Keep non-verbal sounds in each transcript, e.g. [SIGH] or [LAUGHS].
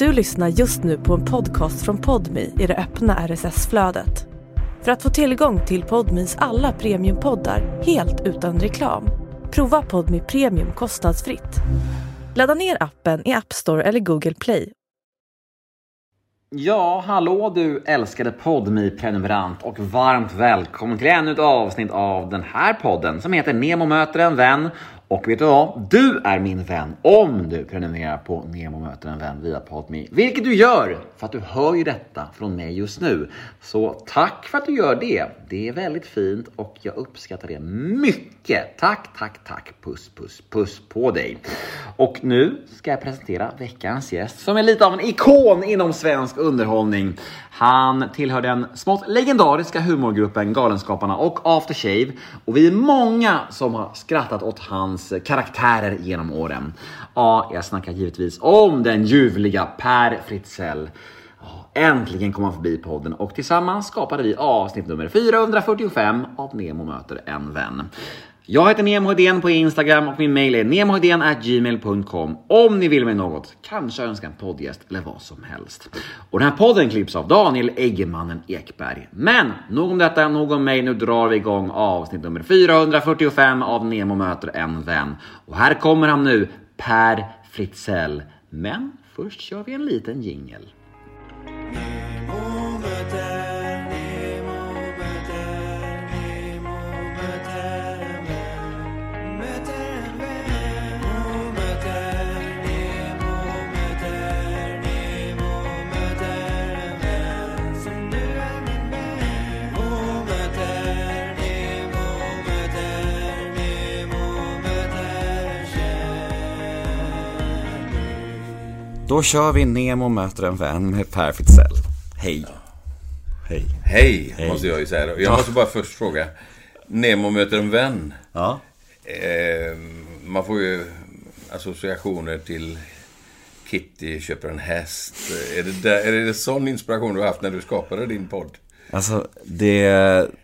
Du lyssnar just nu på en podcast från Podmi i det öppna RSS-flödet. För att få tillgång till Podmis alla premiumpoddar helt utan reklam, prova Podmi Premium kostnadsfritt. Ladda ner appen i App Store eller Google Play. Ja, hallå du älskade podmi prenumerant och varmt välkommen till ännu ett avsnitt av den här podden som heter Nemo möter en vän och vet du vad? Du är min vän om du prenumererar på Nemo möter en vän via Podme. Vilket du gör för att du hör ju detta från mig just nu. Så tack för att du gör det. Det är väldigt fint och jag uppskattar det mycket. Tack, tack, tack. Puss, puss, puss på dig. Och nu ska jag presentera veckans gäst som är lite av en ikon inom svensk underhållning. Han tillhör den smått legendariska humorgruppen Galenskaparna och After Shave och vi är många som har skrattat åt hans karaktärer genom åren. Ja, jag snackar givetvis om den ljuvliga Per Fritzell. Äntligen kom han förbi podden och tillsammans skapade vi avsnitt nummer 445 av Nemo möter en vän. Jag heter Nemo Hedén på Instagram och min mail är gmail.com om ni vill mig något, kanske önska en poddgäst eller vad som helst. Och den här podden klipps av Daniel Eggemannen Ekberg. Men nog om detta, nog om mig. Nu drar vi igång avsnitt nummer 445 av Nemo möter en vän. Och här kommer han nu, Per Fritzell. Men först kör vi en liten jingel. Då kör vi Nemo möter en vän med Per Fritzell. Hej. Hej. Hej, måste jag ju säga då. Jag måste bara först fråga. Nemo möter en vän. Ja. Eh, man får ju associationer till Kitty köper en häst. Är det, där, är det sån inspiration du har haft när du skapade din podd? Alltså, det,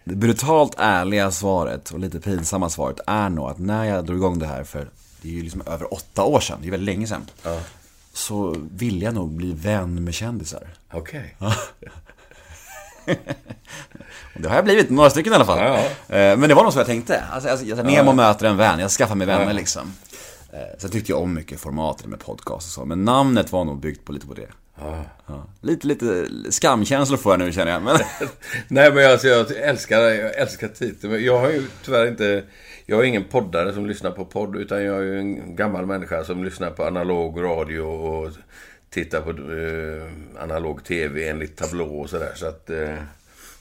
det brutalt ärliga svaret och lite pinsamma svaret är nog att när jag drog igång det här för, det är ju liksom över åtta år sedan, det är väldigt länge sedan. Ja. Så ville jag nog bli vän med kändisar. Okej. [LAUGHS] Och det har jag blivit, några stycken i alla fall. Ja, Eh, Men det var nog så jag tänkte. Alltså, alltså, Nemo möter en vän, jag skaffar mig vänner liksom. Eh, Sen tyckte jag om mycket formatet med podcast och så, men namnet var nog byggt på lite på det. Ja. Lite, lite skamkänslor får jag nu känner jag. Men... [LAUGHS] Nej men alltså, jag älskar, jag älskar titeln. Jag har ju tyvärr inte... Jag är ingen poddare som lyssnar på podd. Utan jag är en gammal människa som lyssnar på analog radio och tittar på eh, analog tv enligt tablå och sådär. Så att... Eh,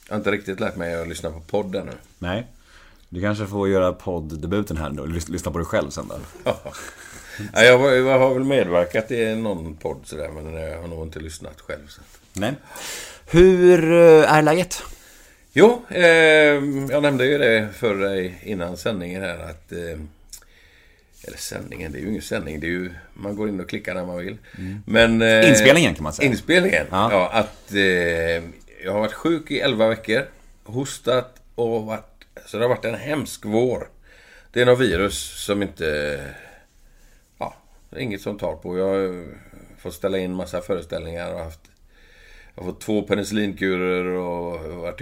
jag har inte riktigt lärt mig att lyssna på podd ännu. Nej. Du kanske får göra podddebuten här nu och lys- lyssna på dig själv sen då. Ja, jag, jag har väl medverkat i någon podd sådär, men jag har nog inte lyssnat själv. Så. Nej. Hur eh, är läget? Jo, eh, jag nämnde ju det för dig innan sändningen här att... Eh, eller sändningen, det är ju ingen sändning. Det är ju, man går in och klickar när man vill. Men... Eh, Inspelningen kan man säga. Inspelningen, Ja. ja. att eh, jag har varit sjuk i 11 veckor. Hostat och varit... Så det har varit en hemsk vår. Det är något virus som inte... Ja, det är inget som tar på. Jag har fått ställa in massa föreställningar och haft... Jag har fått två penicillinkurer och varit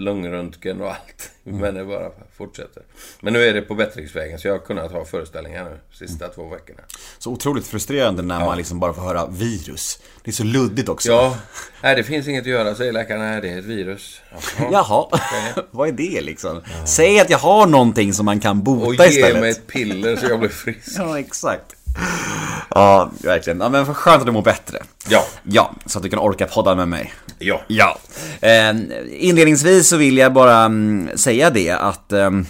lungröntgen och allt. [LAUGHS] Men det bara fortsätter. Men nu är det på bättringsvägen så jag har kunnat ha föreställningar nu sista två veckorna. Så otroligt frustrerande när man liksom bara får höra virus. Det är så luddigt också. Ja, nej det finns inget att göra säger läkaren. Nej, det är ett virus. Jaha. [LAUGHS] Jaha, [LAUGHS] vad är det liksom? Säg att jag har någonting som man kan bota Och ge istället. mig ett piller så jag blir frisk. Ja, exakt. Ja, verkligen. Ja, men för skönt att du mår bättre. Ja. Ja, så att du kan orka podda med mig. Ja. Ja. Eh, inledningsvis så vill jag bara mm, säga det att ehm,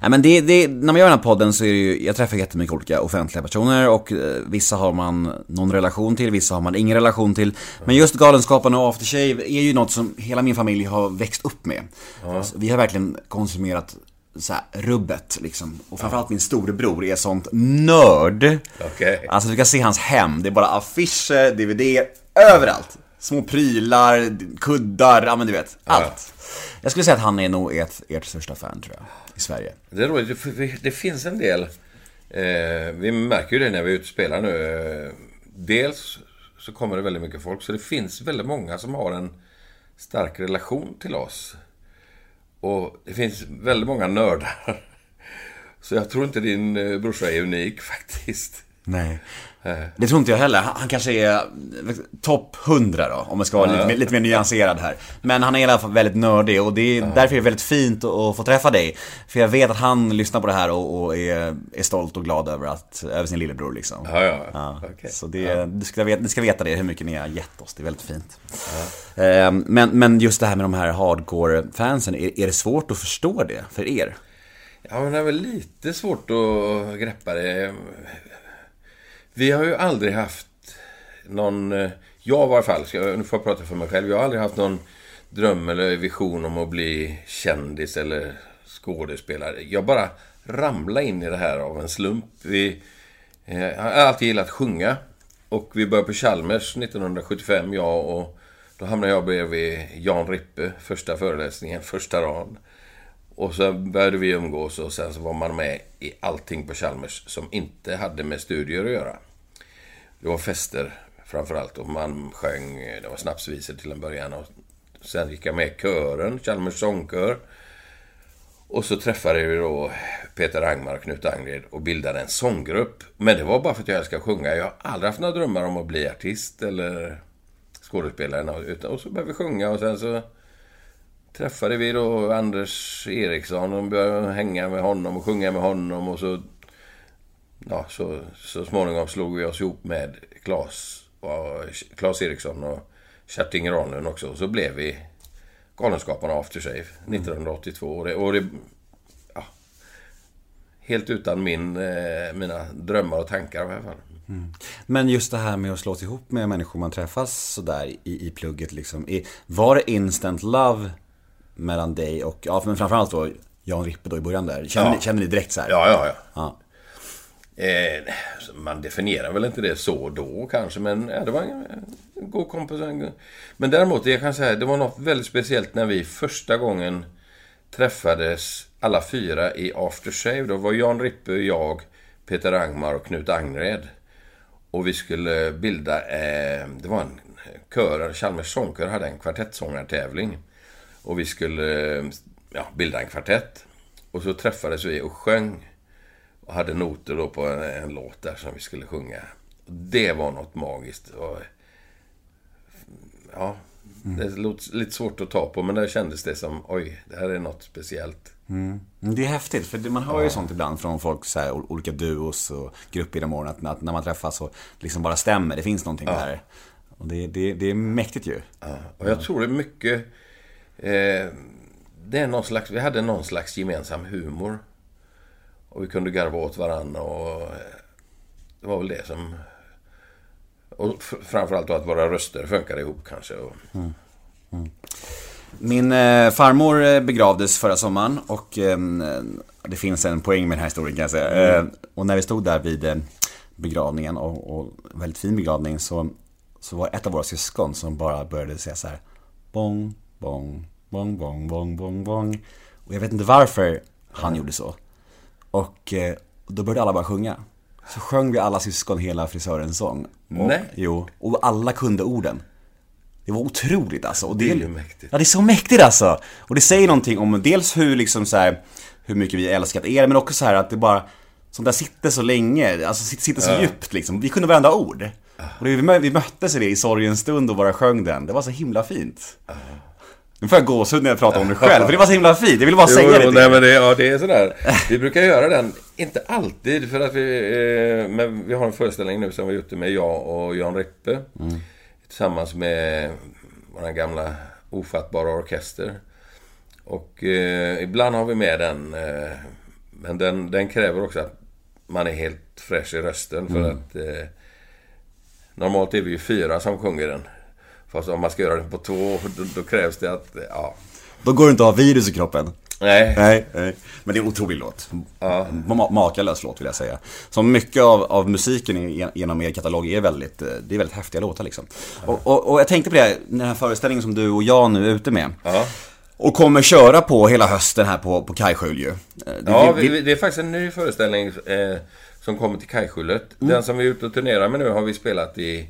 Nej, men det, det, när man gör den här podden så är det ju, jag träffar jättemycket olika offentliga personer och eh, vissa har man någon relation till, vissa har man ingen relation till. Men just Galenskaparna och After Shave är ju något som hela min familj har växt upp med. Alltså, vi har verkligen konsumerat så här, rubbet liksom. Och framförallt min storebror är sånt nörd. Okej. Alltså du kan se hans hem, det är bara affischer, DVD, överallt. Små prylar, kuddar, ja men du vet, allt. Jag skulle säga att han är nog ert, ert största fan tror jag, i Sverige. Det är roligt, det finns en del... Eh, vi märker ju det när vi är ute och spelar nu. Eh, dels så kommer det väldigt mycket folk. Så det finns väldigt många som har en stark relation till oss. Och det finns väldigt många nördar. [LAUGHS] Så jag tror inte din eh, brorsa är unik [LAUGHS] faktiskt. Nej. Det tror inte jag heller. Han kanske är topp 100 då, om man ska vara lite, mer- lite mer nyanserad här. Men han är i alla fall väldigt nördig och det är, därför är det väldigt fint att, få träffa dig. För jag vet att han lyssnar på det här och, och är, är stolt och glad över, att, över sin lillebror liksom. Ja, ja. Ja, Okej. Så det, du, ska veta, du ska veta det, hur mycket ni har gett oss. Det är väldigt fint. Eh, Men, men just det här med de här hardcore-fansen, är, är det svårt att förstå det för er? Ja, men det är väl lite svårt att greppa det. Vi har ju aldrig haft någon... Eh, jag i varje fall, nu får jag prata för mig själv. Jag har aldrig haft någon dröm eller vision om att bli kändis eller skådespelare. Jag bara ramlade in i det här av en slump. Vi, eh, jag har alltid gillat att sjunga. Och vi började på Chalmers 1975, jag och... Då hamnade jag bredvid Jan Rippe, första föreläsningen, första rad. Och så började vi umgås och sen så var man med i allting på Chalmers som inte hade med studier att göra. Det var fester framförallt och man sjöng, det var snapsvisor till en början och sen gick jag med i kören, Chalmers sångkör. Och så träffade vi då Peter Angmar och Knut Angred och bildade en sånggrupp. Men det var bara för att jag älskar att sjunga. Jag har aldrig haft några drömmar om att bli artist eller skådespelare. Utan, och så började vi sjunga och sen så träffade vi då Anders Eriksson och började hänga med honom och sjunga med honom och så... Ja, så, så småningom slog vi oss ihop med Claes, och, Claes Eriksson och Kjarting Granlund också. Och så blev vi Galenskaparna After Shave 1982. Och det, och det ja, helt utan min, eh, mina drömmar och tankar i alla fall. Men just det här med att slås ihop med människor man träffas sådär i, i plugget liksom. I, var det instant love mellan dig och, ja men framförallt då Jan Rippe då i början där? Känner, Ja. ni, känner ni direkt så här? Ja, ja, ja. Ja. Eh, man definierar väl inte det så då kanske, men ja, det var en, en god kompis. En, men däremot, jag kan säga, det var något väldigt speciellt när vi första gången träffades alla fyra i After Shave. Då var Jan Rippe, jag, Peter Angmar och Knut Angred. Och vi skulle bilda, eh, det var en kör, Chalmers sångkör hade en kvartettsångartävling. Och vi skulle ja, bilda en kvartett. Och så träffades vi och sjöng och hade noter då på en, en låt där som vi skulle sjunga. Det var något magiskt. Och, ja, det låter lite svårt att ta på men där kändes det som oj, det här är något speciellt. Mm, Det är häftigt, för man hör ju sånt ibland från folk, så här, ol- olika duos och grupper i morgon att, när man träffas så liksom bara stämmer, det finns någonting där. Och det, det, det är mäktigt ju. Ja, och jag tror det är mycket... Eh, det är någon slags, vi hade någon slags gemensam humor. Och vi kunde garva åt varandra och... eh, Det var väl det som... Och framförallt då att våra röster funkade ihop kanske. Och, Min eh, farmor eh, begravdes förra sommaren och eh, det finns en poäng med den här historien kan jag säga. Eh, och när vi stod där vid begravningen och, och väldigt fin begravning så, så var ett av våra syskon som bara började säga så här Bong, bong, bong, bong, bong, bong, bong. Och jag vet inte varför han gjorde så. Och eh, då började alla bara sjunga. Så sjöng vi alla syskon hela frisörens sång. Och, Nej. Jo, och alla kunde orden. Det var otroligt alltså. Och Det är ju mäktigt. Ja, det är så mäktigt alltså. Och det säger någonting om dels hur liksom så här, hur mycket vi älskat er, men också så här att det bara, sånt där sitter så länge, alltså sitter, så djupt liksom. Vi kunde varenda ord. Och det, vi, vi möttes i det i sorgens stund och bara sjöng den. Det var så himla fint. Nu får jag gåshud när jag pratar om det själv, för det var så himla fint. Jag ville bara säga det Jo, till nej, men det, ja, det är sådär. Vi brukar göra den, inte alltid, för att vi... Eh, men vi har en föreställning nu som vi gjort med jag och Jan Rippe. Tillsammans med vår gamla ofattbara orkester. Och eh, ibland har vi med den. Eh, men den, den kräver också att man är helt fräsch i rösten. För att... Eh, normalt är vi ju fyra som sjunger den. Fast om man ska göra den på två, då, då krävs det att... Ja. Då går det inte att ha virus i kroppen. Nej. Nej, nej. Men det är en otrolig låt. Ja. Ma- Makalös låt vill jag säga. Som mycket av, av musiken i- genom er katalog är väldigt, eh, det är väldigt häftiga låtar liksom. Och, och, och jag tänkte på det, den här föreställningen som du och jag nu är ute med. Ja. Och kommer köra på hela hösten här på, på Kajskjul ju. Eh, det- Ja, vi- vi, det är faktiskt en ny föreställning eh, som kommer till Kajskjulet. Den som vi är ute och turnerar med nu har vi spelat i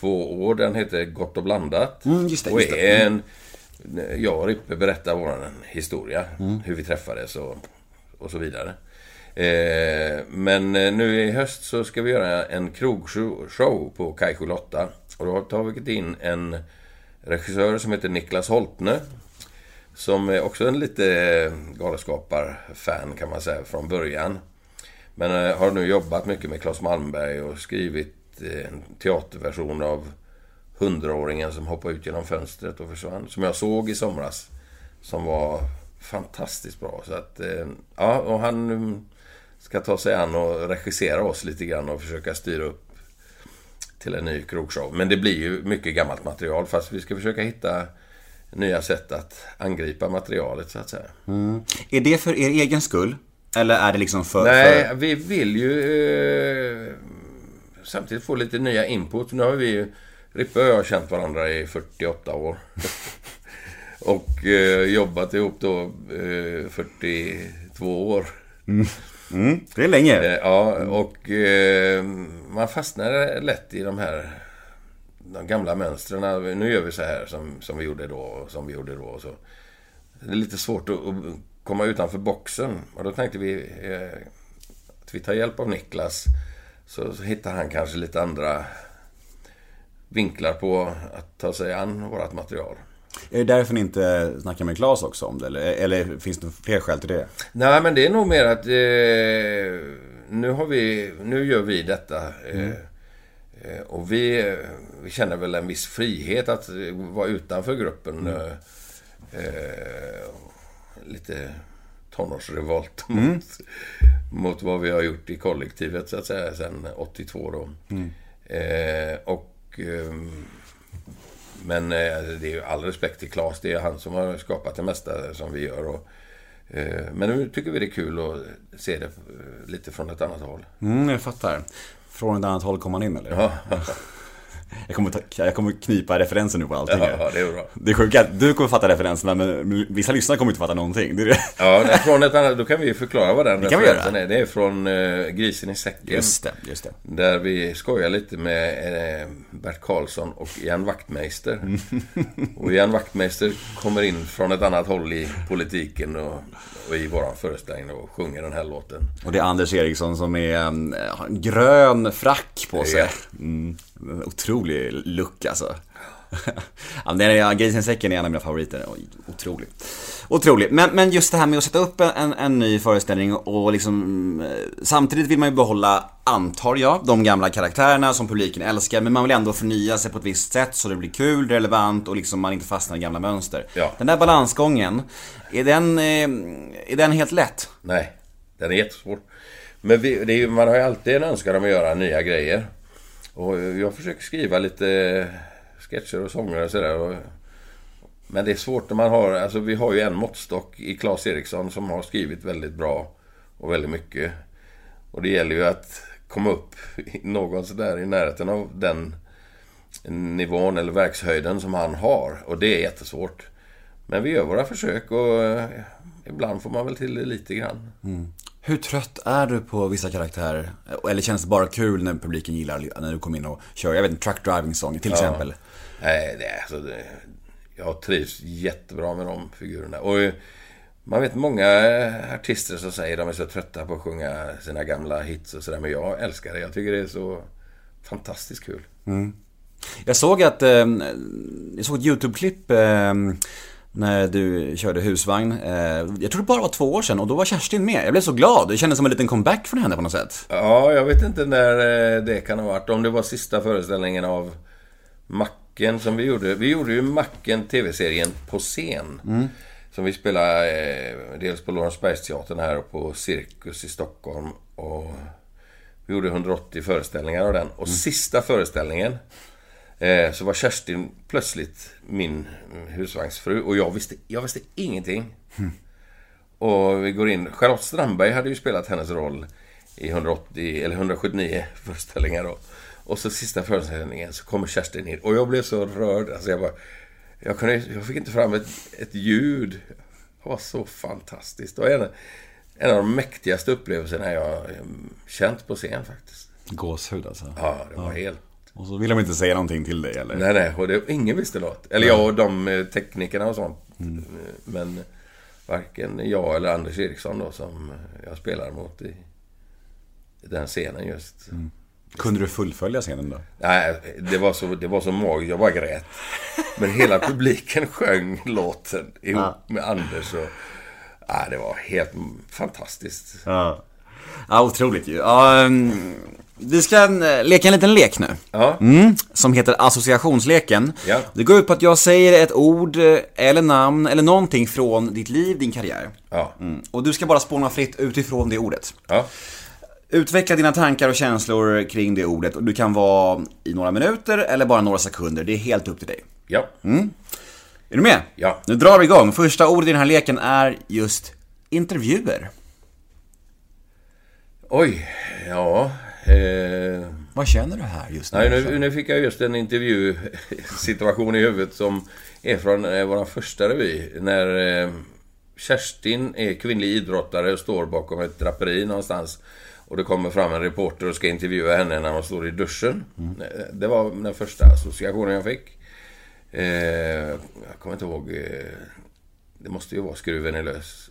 två år. Den heter Gott och blandat. Mm, just det, och just det. en... Jag och Rippe berättar vår historia. Mm. Hur vi träffades och, och så vidare. Eh, men eh, nu i höst så ska vi göra en krogshow på Kaj 8. Och då har vi in en regissör som heter Niklas Holtne. Som är också en lite galenskapar-fan kan man säga från början. Men eh, har nu jobbat mycket med Claes Malmberg och skrivit en teaterversion av Hundraåringen som hoppade ut genom fönstret och försvann. Som jag såg i somras. Som var fantastiskt bra. Så att, eh, ja, och han mm, ska ta sig an och regissera oss lite grann och försöka styra upp till en ny krogshow. Men det blir ju mycket gammalt material fast vi ska försöka hitta nya sätt att angripa materialet så att säga. Är det för er egen skull? Eller är det liksom för... Nej, för... vi vill ju eh, samtidigt få lite nya input. Nu har vi ju, Rippe och jag har känt varandra i 48 år. [LAUGHS] och eh, jobbat ihop då eh, 42 år. Mm, det är länge. Eh, ja, och eh, man fastnar lätt i de här de gamla mönstren. Nu gör vi så här som, som vi gjorde då och som vi gjorde då. Och så. Det är lite svårt att, att komma utanför boxen. Och då tänkte vi eh, att vi tar hjälp av Niklas. Så, så hittar han kanske lite andra vinklar på att ta sig an vårt material. Är det därför ni inte snackar med Claes också om det? Eller, eller finns det fler skäl till det? Nej, men det är nog mer att eh, nu har vi, nu gör vi detta. Eh, eh, och vi, vi känner väl en viss frihet att vara utanför gruppen. Eh, eh, lite tonårsrevolt mot, mot vad vi har gjort i kollektivet så att säga sen 82 då. Eh, och ehm, men eh, det är ju all respekt till Claes. Det är han som har skapat det mesta som vi gör. Och, eh, men nu tycker vi det är kul att se det eh, lite från ett annat håll. Mm, jag fattar. Från ett annat håll kom han in eller? Ja, [LAUGHS] Jag, kommer ta, jag kommer knipa referenser nu på allting ja det är bra. Det är sjukt att du kommer fatta referenserna men vissa lyssnare kommer inte fatta någonting. Det det. Ja, från ett annat, då kan vi ju förklara vad den Det referensen är. Det är från eh, Grisen i säcken. Just det, just det. Där vi skojar lite med eh, Bert Karlsson och Ian Wachtmeister. [LAUGHS] och Ian Wachtmeister kommer in från ett annat håll i politiken och, och i våran föreställning och sjunger den här låten. Och det är Anders Eriksson som är en, har en grön frack på sig. Ja. Mm, otrolig look alltså. [LAUGHS] ja, den är, Grisen i säcken är en av mina favoriter. Otrolig. Otrolig. Men, men just det här med att sätta upp en, en, en ny föreställning och liksom eh, Samtidigt vill man ju behålla, antar jag, de gamla karaktärerna som publiken älskar. Men man vill ändå förnya sig på ett visst sätt så det blir kul, relevant och liksom man inte fastnar i gamla mönster. Ja. Den där balansgången, är den, eh, är den helt lätt? Nej, den är jättesvår. Men vi, är man har ju alltid en önskan om att göra nya grejer. Och jag försöker skriva lite eh, sketcher och sånger och sådär. Men det är svårt när man har, alltså vi har ju en måttstock i Claes Eriksson som har skrivit väldigt bra och väldigt mycket. Och det gäller ju att komma upp någon sådär i närheten av den nivån eller verkshöjden som han har. Och det är jättesvårt. Men vi gör våra försök och eh, ibland får man väl till det lite grann. Mm. Hur trött är du på vissa karaktärer? Eller känns det bara kul när publiken gillar när du kommer in och kör, jag vet inte, truck driving song till exempel? Nej, det, är- alltså, det, jag trivs jättebra med de figurerna. Och man vet många artister som säger att de är så trötta på att sjunga sina gamla hits och sådär. Men jag älskar det. Jag tycker det är så fantastiskt kul. Jag såg att, eh, jag såg ett YouTube-klipp eh, när du körde husvagn. Eh, jag tror det bara var två år sedan och då var Kerstin med. Jag blev så glad. Det kändes som en liten comeback från henne på något sätt. Ja, jag vet inte när eh, det kan ha varit. Om det var sista föreställningen av Macken som vi gjorde. Vi gjorde ju Macken TV-serien på scen. Som vi spelade eh, dels på Lorensbergsteatern här och på Cirkus i Stockholm. Och vi gjorde 180 föreställningar av den. Och sista föreställningen så var Kerstin plötsligt min mm, husvagnsfru. Och jag visste, jag visste ingenting. Och vi går in. Charlotte Strandberg hade ju spelat hennes roll i 180 eller 179 föreställningar då. Och så sista föreställningen så kommer Kerstin in och jag blev så rörd. Alltså jag bara... Jag, kunde, jag fick inte fram ett, ett ljud. Det var så fantastiskt. Och en, en av de mäktigaste upplevelserna jag eh, känt på scen faktiskt. Gåshud alltså. Ja, det var helt... Och så vill de inte säga någonting till dig eller? Nej, nej. Och det, ingen visste något. Eller jag och de eh, teknikerna och sånt. Mm. Men varken jag eller Anders Eriksson då som jag spelar mot i, den scenen just. Mm. Kunde du fullfölja scenen då? Nej, det var så, det var så magiskt. Jag bara grät. Men hela [LAUGHS] publiken sjöng låten ihop Ja. med Anders. Och, ja, det var helt fantastiskt. Ja. Ja, otroligt ju. Ja, mm, vi ska eh, leka en liten lek nu. Ja, Mm, som heter associationsleken. Ja. Det går ut på att jag säger ett ord eh, eller namn eller någonting från ditt liv, din karriär. ja, Mm. Och du ska bara spåna fritt utifrån det ordet. ja. Utveckla dina tankar och känslor kring det ordet och du kan vara i några minuter eller bara några sekunder. Det är helt upp till dig. ja. Är du med? Ja. Nu drar vi igång. Första ordet i den här leken är just intervjuer. Oj, ja. Eh, Vad känner du här just nu? nej, nu, nu fick jag just en intervjusituation i huvudet som är från eh, vår första revy. När eh, Kerstin är kvinnlig idrottare och står bakom ett draperi någonstans. Och det kommer fram en reporter och ska intervjua henne när hon står i duschen. Eh, Det var den första associationen jag fick. Eh, jag kommer inte ihåg. Eh, det måste ju vara skruven är lös.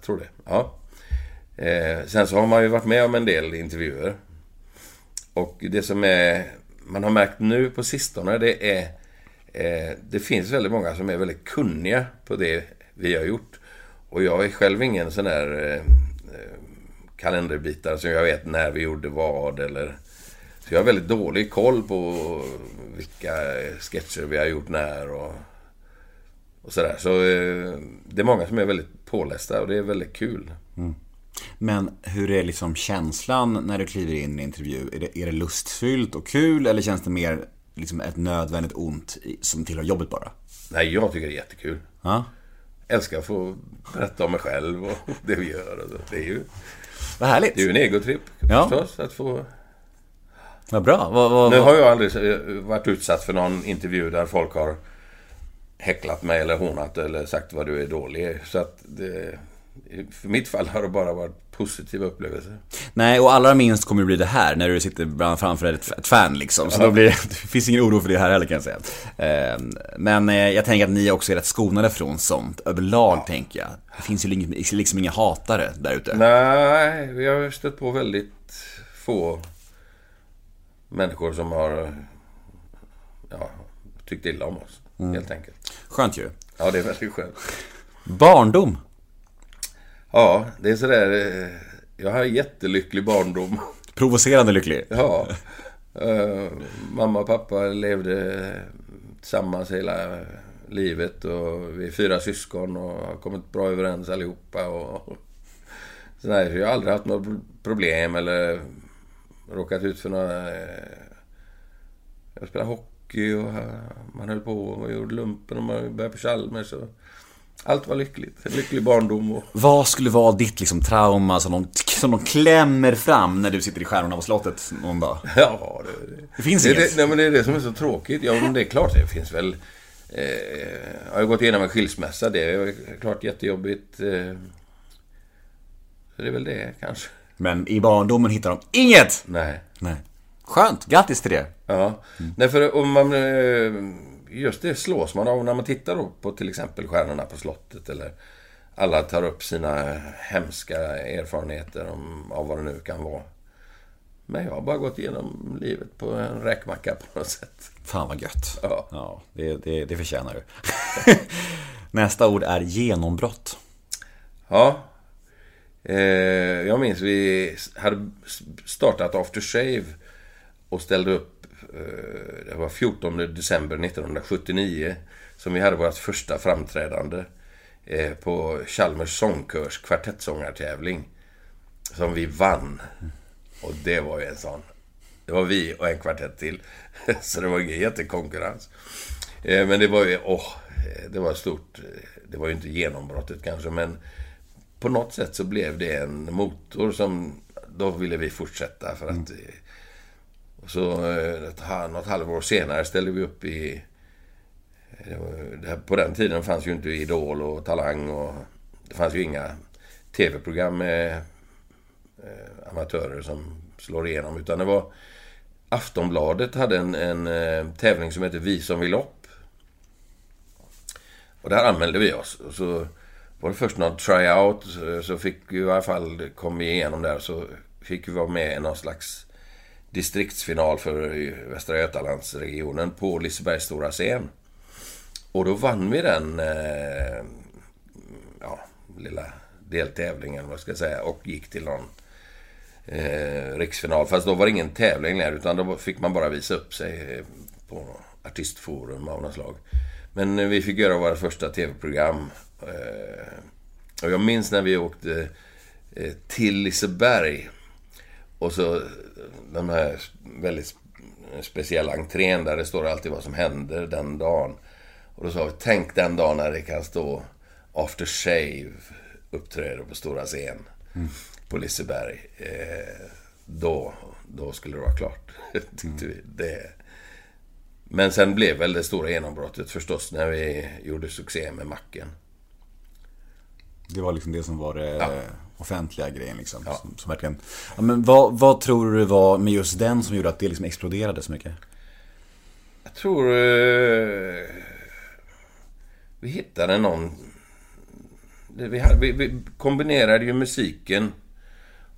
Jag tror det. Ja. Eh, sen så har man ju varit med om en del intervjuer. Och det som är, man har märkt nu på sistone det är eh, det finns väldigt många som är väldigt kunniga på det vi har gjort. Och jag är själv ingen sån där eh, eh kalenderbitare som jag vet när vi gjorde vad eller... Så jag har väldigt dålig koll på vilka sketcher vi har gjort när och, och sådär. Så eh, det är många som är väldigt pålästa och det är väldigt kul. Men hur är liksom känslan när du kliver in i en intervju? Är det, är det lustfyllt och kul eller känns det mer liksom ett nödvändigt ont som tillhör jobbet bara? Nej, jag tycker det är jättekul. Ja. Älskar att få berätta om mig själv och [LAUGHS] det vi gör. Det är ju, Vad härligt. det är ju en egotripp Ja. förstås. Att få... Vad bra. Vad, vad, Nu har jag aldrig varit utsatt för någon intervju där folk har häcklat mig eller hånat eller sagt vad du är dålig. Så att det, för mitt fall har det bara varit positiva upplevelser. Nej, och allra minst kommer det bli det här när du sitter framför ett, fan liksom. Så då blir det, [LAUGHS] det finns ingen oro för det här heller kan jag säga. Eh, Men eh, jag tänker att ni också är rätt skonade från sånt överlag tänker jag. Det finns ju liksom, liksom inga hatare där ute. Nej, vi har stött på väldigt få människor som har ja, tyckt illa om oss. Helt enkelt. Skönt ju. Ja, det är väldigt skönt. Barndom. Ja, det är sådär... eh, Jag har en jättelycklig barndom. Provocerande lycklig. Ja. Eh, mamma och pappa levde tillsammans hela livet och vi är fyra syskon och har kommit bra överens allihopa. Och, så jag har aldrig haft några problem eller råkat ut för några... eh, Jag spelade hockey och eh, man höll på och gjorde lumpen och man började på Chalmers. Och allt var lyckligt. En lycklig barndom och... Vad skulle vara ditt liksom trauma som de, som de klämmer fram när du sitter i Stjärnorna på slottet någon [LAUGHS] dag? Ja, det, det, Det finns det, inget. det, nej, men det är det som är så tråkigt. Ja, men det är klart det finns väl... Eh, jag har gått igenom en skilsmässa. Det är klart jättejobbigt. Eh, så det är väl det kanske. Men i barndomen hittar de inget! Nej. Nej. Skönt, grattis till det. Ja. Nej, för om man... eh, Just det slås man av när man tittar på till exempel Stjärnorna på slottet eller alla tar upp sina hemska erfarenheter om, av vad det nu kan vara. Men jag har bara gått igenom livet på en räkmacka på något sätt. Fan vad gött. Ja. Ja, det, det, det förtjänar du. [LAUGHS] Nästa ord är genombrott. Ja. Eh, jag minns vi hade startat After Shave och ställde upp. Eh, det var 14 december 1979 som vi hade vårt första framträdande eh, på Chalmers sångkörs kvartettsångartävling. som vi vann. Och det var ju en sån. Det var vi och en kvartett till. [LAUGHS] Så det var ingen jättekonkurrens. Eh, men det var ju, åh, det var stort. Det var ju inte genombrottet kanske, men på något sätt så blev det en motor som, då ville vi fortsätta för att... mm. Och så eh, ett, något halvår senare ställde vi upp i... Det var, det på den tiden fanns ju inte Idol och Talang och... Det fanns ju inga tv-program med eh, amatörer som slår igenom. Utan det var... Aftonbladet hade en, en eh, tävling som hette Vi som vill upp. Och där anmälde vi oss. Och så var det först någon tryout. så- Så fick vi i alla fall, kom vi igenom där. Så fick vi vara med i någon slags distriktsfinal för Västra Götalandsregionen på Lisebergs stora scen. Och då vann vi den eh, ja, lilla deltävlingen, vad ska jag säga, och gick till någon eh, riksfinal. Fast då var det ingen tävling längre, utan då fick man bara visa upp sig eh, på artistforum av något slag. Men eh, vi fick göra våra första tv-program. Eh, och jag minns när vi åkte eh, till Liseberg. Och så eh, de här väldigt sp- speciella entrén där det står alltid vad som händer den dagen. Och då sa vi, tänk den dagen när det kan stå After Shave uppträder på stora scen på Liseberg. Eh, då, då skulle det vara klart, [LAUGHS] tyckte vi. Det. Men sen blev väl det stora genombrottet förstås när vi gjorde succé med Macken. Det var liksom det som var det Ja. Offentliga grejen liksom. Ja. Som, som verkligen... Ja, men vad, vad tror du var med just den som gjorde att det liksom exploderade så mycket? Jag tror... Eh, vi hittade någon... Vi, vi, vi kombinerade ju musiken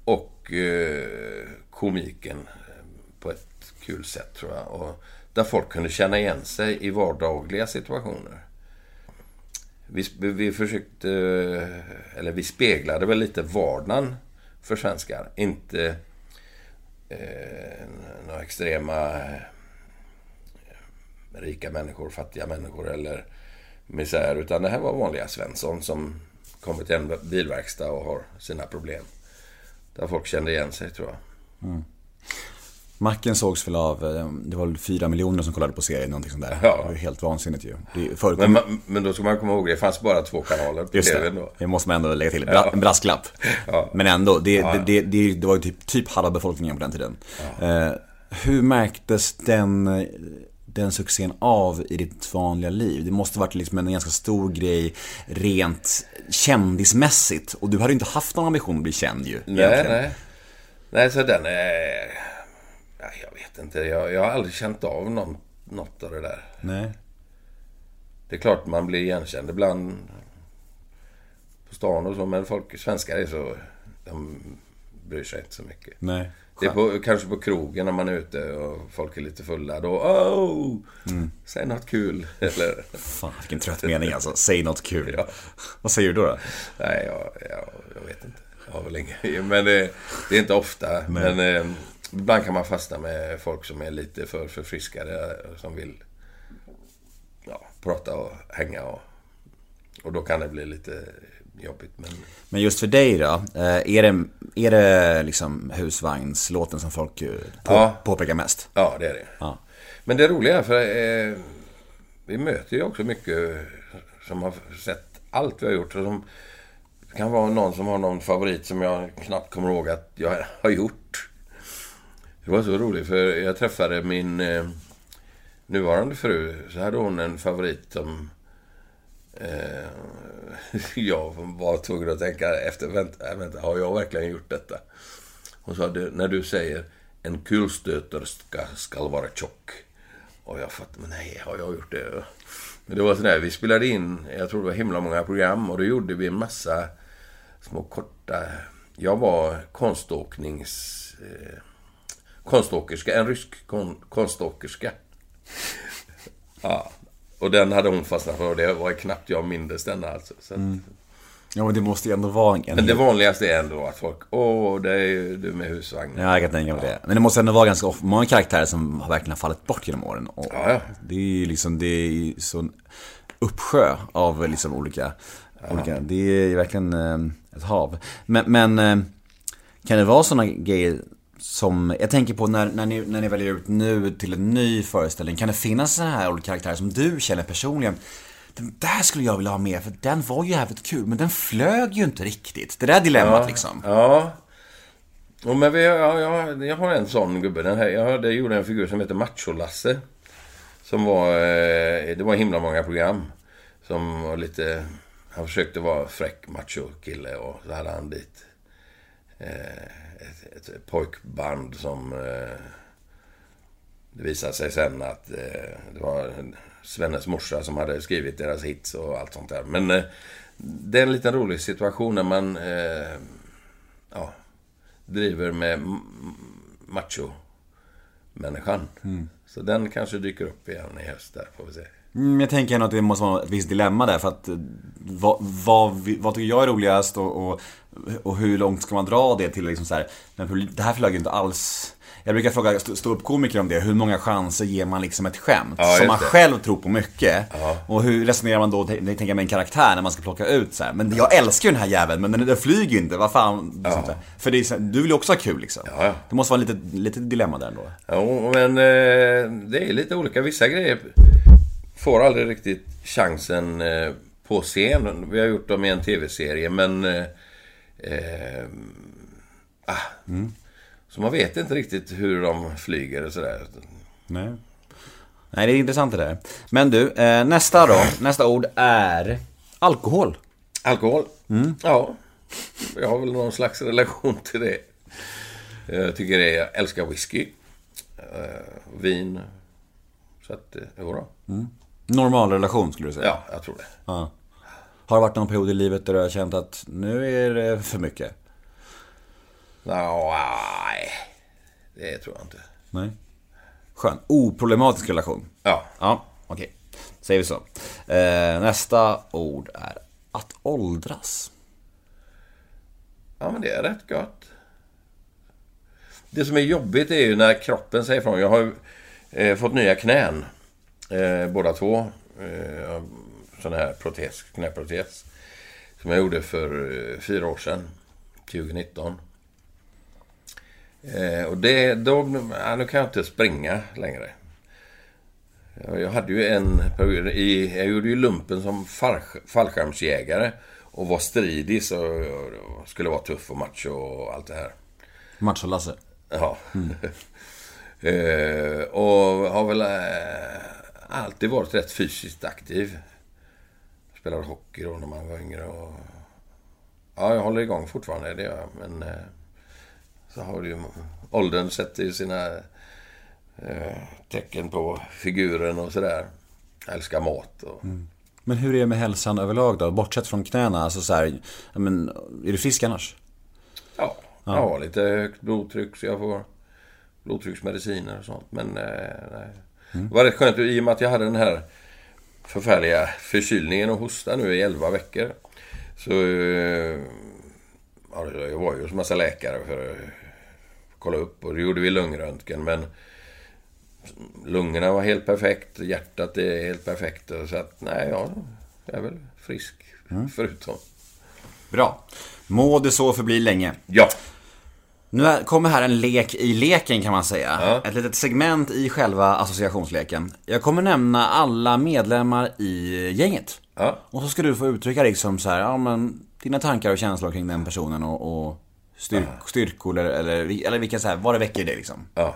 och eh, komiken på ett kul sätt tror jag. Och där folk kunde känna igen sig i vardagliga situationer. Vi, vi försökte, eller vi speglade väl lite vardagen för svenskar. Inte eh, några extrema eh, rika människor, fattiga människor eller misär. Utan det här var vanliga Svensson som kommer till en bilverkstad och har sina problem. Där folk kände igen sig tror jag. Mm. Macken sågs väl av, eh, det var väl fyra miljoner som kollade på serien, någonting sånt där. Ja. Det var helt vansinnigt ju. Men, men då ska man komma ihåg, det fanns bara två kanaler på Just TV det, då. det måste man ändå lägga till. Bra, En brasklapp. Ja. Men ändå, det, Ja, ja. Det, det, det, var ju typ, typ halva befolkningen på den tiden. Eh, hur märktes den, den succén av i ditt vanliga liv? Det måste varit liksom en ganska stor grej rent kändismässigt. Och du hade ju inte haft någon ambition att bli känd ju. Nej, egentligen. nej. Nej, så den är... Ja, jag vet inte. Jag, jag har aldrig känt av någon, något av det där. nej. Det är klart man blir igenkänd ibland på stan och så, men folk, svenskar är så... De bryr sig inte så mycket. Nej. Det är på, kanske på krogen när man är ute och folk är lite fulla. Då, oh! Säg något kul. [LAUGHS] Eller, Fan, vilken trött mening alltså. Säg något kul. Ja. Vad säger du då? då? nej, jag, jag, jag vet inte. Jag har väl ingen, [LAUGHS] men det, det är inte ofta. Men eh, ibland kan man fastna med folk som är lite för förfriskade. Som vill ja, prata och hänga. Och, och då kan det bli lite jobbigt. Men Men just för dig då, eh, är det, är det liksom husvagnslåten som folk eh, på, Ja. påpekar mest? Ja, det är det. Ja. Men det roliga är för eh, vi möter ju också mycket som har sett allt vi har gjort. Och som, det kan vara någon som har någon favorit som jag knappt kommer ihåg att jag [LAUGHS] har gjort. Det var så roligt för jag träffade min eh, nuvarande fru. Så hade hon en favorit som eh, [LAUGHS] jag var tvungen att tänka efter. Vänta, äh, vänta, har jag verkligen gjort detta? Hon sa, när du säger en kulstöterska ska vara tjock. Och jag fattade, men nej, har jag gjort det? Men det var sådär, vi spelade in, jag tror det var himla många program och då gjorde vi en massa små korta... Jag var konståknings... Eh, konståkerska, en rysk kon, konståkerska. Ja, och den hade hon fastnat för och det var knappt jag mindes denna alltså. Så att, Ja men det måste ju ändå vara en... Men det vanligaste är ändå att folk, åh, det är du med husvagn. Ja, jag kan tänka mig det. Men det måste ändå vara ganska många karaktärer som har verkligen fallit bort genom åren. Och Ja, ja. Det är ju liksom, det är ju sån uppsjö av liksom olika, olika det är ju verkligen eh, ett hav. Men, men eh, Kan det vara sådana grejer som, jag tänker på när, när, ni, när ni väljer ut nu till en ny föreställning, kan det finnas sådana här olika karaktärer som du känner personligen? Den där skulle jag vilja ha med, för den var ju jävligt kul, men den flög ju inte riktigt. Det där dilemmat liksom. Ja. Och men vi, ja, jag, jag har en sån gubbe. Den här, jag hade, gjorde en figur som heter Macho-Lasse. Som var... Eh, det var himla många program. Som var lite... Han försökte vara fräck macho-kille och så hade han dit eh, ett, ett pojkband som... Eh, det visade sig sen att eh, det var Svennes morsa som hade skrivit deras hits och allt sånt där. Men eh, det är en liten rolig situation när man ja, driver med macho-människan. Så den kanske dyker upp igen i höst där, får vi se. Mm, jag tänker ändå att det måste vara ett visst dilemma där för att vad, vad, vad tycker jag är roligast och, och, och hur långt ska man dra det till liksom så här, men Det här flög ju inte alls jag brukar fråga stå- ståuppkomiker om det, hur många chanser ger man liksom ett skämt? Ja, som man det. själv tror på mycket. Och hur resonerar man då, tänker jag med en karaktär när man ska plocka ut så här. Men jag älskar ju den här jäveln, men den, den flyger ju inte, vad fan. sånt där. För det är, du vill ju också ha kul liksom. Ja, ja. Det måste vara lite, lite dilemma där ändå. Jo, men eh, det är lite olika. Vissa grejer får aldrig riktigt chansen eh, på scen. Vi har gjort dem i en tv-serie, men... Eh, ah, Så man vet inte riktigt hur de flyger och sådär. Nej. Nej, det är intressant det där. Men du, eh, nästa då. Nästa ord är alkohol. Alkohol? Ja. Jag har väl någon slags relation till det. Jag tycker det, jag älskar whisky. Eh, vin. Så att, eh, jodå. Normal relation skulle du säga. Ja, jag tror det. Ja. Har det varit någon period i livet där du har känt att nu är det för mycket? Nej. Det tror jag inte. Nej. Skön. Oproblematisk relation. Ja. Ja, okej. Säger vi så. Eh, nästa ord är att åldras. Ja, men det är rätt gott. Det som är jobbigt är ju när kroppen säger ifrån. Jag har ju eh, fått nya knän. Eh, båda två. Eh, sån här protes, knäprotes. Som jag gjorde för eh, fyra år sedan. 2019. Eh, och det, då, ja, nu kan jag inte springa längre. Jag, hade ju en period i, jag gjorde ju lumpen som fallsk- fallskärmsjägare. Och var stridig så skulle vara tuff och macho och allt det här. Macho-Lasse. Ja. [LAUGHS] eh, och har väl eh, alltid varit rätt fysiskt aktiv. Spelade hockey då när man var yngre och... Ja, jag håller igång fortfarande, det gör jag. Men eh, så har det ju... Åldern sätter ju sina eh, tecken på figuren och sådär. Jag älskar mat och... Men hur är det med hälsan överlag då? Bortsett från knäna, alltså så här, ja, men, är du frisk annars? Ja, jag har lite högt blodtryck så jag får blodtrycksmediciner och sånt. Men eh, nej. Det var rätt skönt i och med att jag hade den här förfärliga förkylningen och hosta nu i 11 veckor. Så eh, ja, jag var ju hos massa läkare för att kolla upp och det gjorde vi lungröntgen. Men lungorna var helt perfekt, hjärtat är helt perfekt. Så att nej, ja, jag är väl frisk förutom. Bra. Må det så förbli länge. Ja, Nu kommer här en lek i leken kan man säga. Ja. Ett litet segment i själva associationsleken. Jag kommer nämna alla medlemmar i gänget. ja, Och så ska du få uttrycka liksom så här, ja men dina tankar och känslor kring den personen och, och styrk, styrkor eller, eller, eller vilka så här, vad det väcker i dig liksom. ja.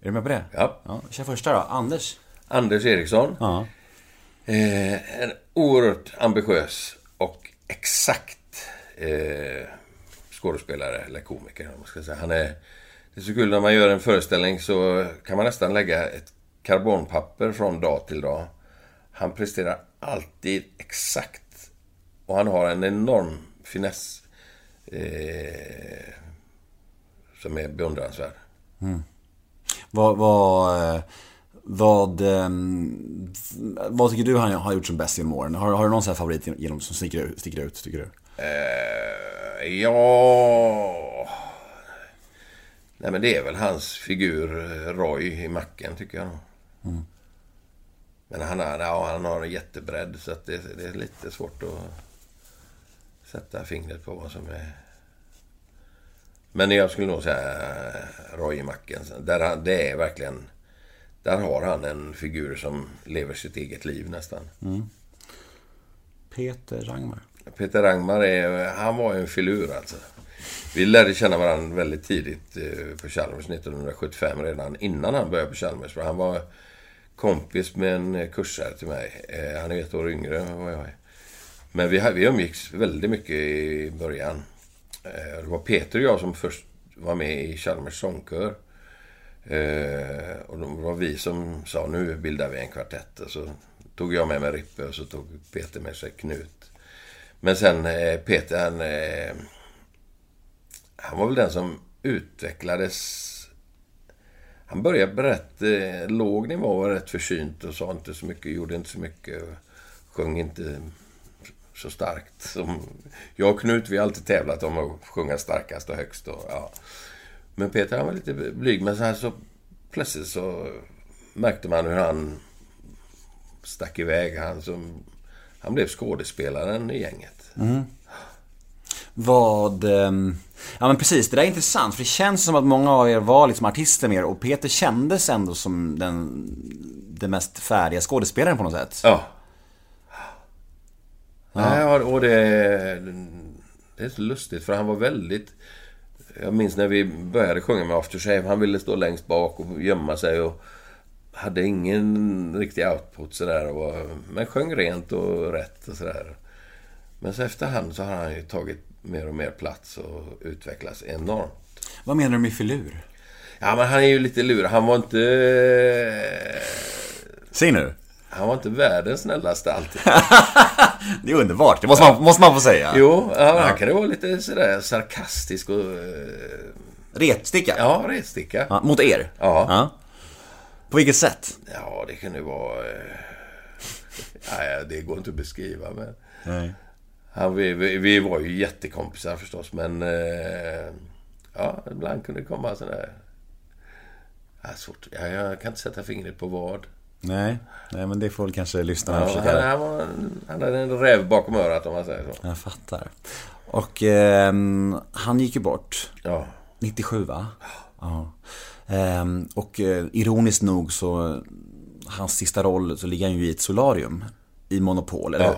Är du med på det? Ja. ja kör första då, Anders. Anders Eriksson. Ja. Eh, en oerhört ambitiös och exakt eh, skådespelare, eller komiker om man ska säga. Han är, det är så kul när man gör en föreställning så kan man nästan lägga ett karbonpapper från dag till dag. Han presterar alltid exakt. Och han har en enorm finess. Eh, som är beundransvärd. Mm. Vad, vad, eh, vad, ehm, vad tycker du han har gjort som bäst genom åren? Har, har du någon sån här favorit genom, som sticker ut, sticker ut, tycker du? Eh, ja... Nej men det är väl hans figur eh, Roy i Macken tycker jag nog. Men han har, ja, han har en jättebredd så att det, det är lite svårt att sätta fingret på vad som är Men jag skulle nog säga eh, Roy i macken. Där han, det är verkligen... Där har han en figur som lever sitt eget liv nästan. Peter Rangmar. Peter Rangmar är, han var ju en filur alltså. Vi lärde känna varandra väldigt tidigt eh, på Chalmers 1975 redan innan han började på Chalmers. För han var kompis med en eh, kursare till mig. Eh, han är ett år yngre än vad jag är. Men vi, vi umgicks väldigt mycket i början. Det var Peter och jag som först var med i Chalmers sångkör. Och det var vi som sa nu bildar vi en kvartett. Och så tog jag med mig Rippe och så tog Peter med sig Knut. Men sen eh, Peter han... Eh, han var väl den som utvecklades... Han började på rätt eh, låg nivå och var rätt försynt och sa inte så mycket, gjorde inte så mycket. Sjöng inte så starkt. Som jag och Knut, vi har alltid tävlat om att sjunga starkast och högst. Och, ja. Men Peter han var lite blyg, men så, här, så plötsligt så märkte man hur han stack iväg. Han, som, han blev skådespelaren i gänget. Vad... ehm, Ja men precis, det där är intressant för det känns som att många av er var liksom artister mer och Peter kändes ändå som den, den mest färdiga skådespelaren på något sätt. Ja. Nej, och det, det är så lustigt för han var väldigt... Jag minns när vi började sjunga med After Shave. Han ville stå längst bak och gömma sig och hade ingen riktig output sådär. Och, men sjöng rent och rätt och sådär. Men så efterhand så har han ju tagit mer och mer plats och utvecklats enormt. Vad menar du med filur? Ja, men han är ju lite lurig. Han var inte... Säg nu. Han var inte världens snällaste alltid. [LAUGHS] Det är underbart, det måste man, måste man få säga. Jo, ja, han kan ju vara lite sådär sarkastisk och... eh, Retsticka? Ja, retsticka. Ja, Mot er? Ja. På vilket sätt? Ja, det kan ju vara... eh, Nej, det går inte att beskriva, men... Nej. Han, vi, vi, vi var ju jättekompisar förstås, men... eh, Ja, ibland kunde det komma sådär... Ja, svårt. Ja, jag kan inte sätta fingret på vad. Nej, nej men det får väl kanske lyssnarna Ja, försöka... han, han, var, han hade en räv bakom örat om man säger så. Jag fattar. Och ehm, han gick ju bort. Ja. 97 va? Ja. Ehm, och eh, ironiskt nog så, hans sista roll så ligger han ju i ett solarium. I Monopol. Eller, Ja.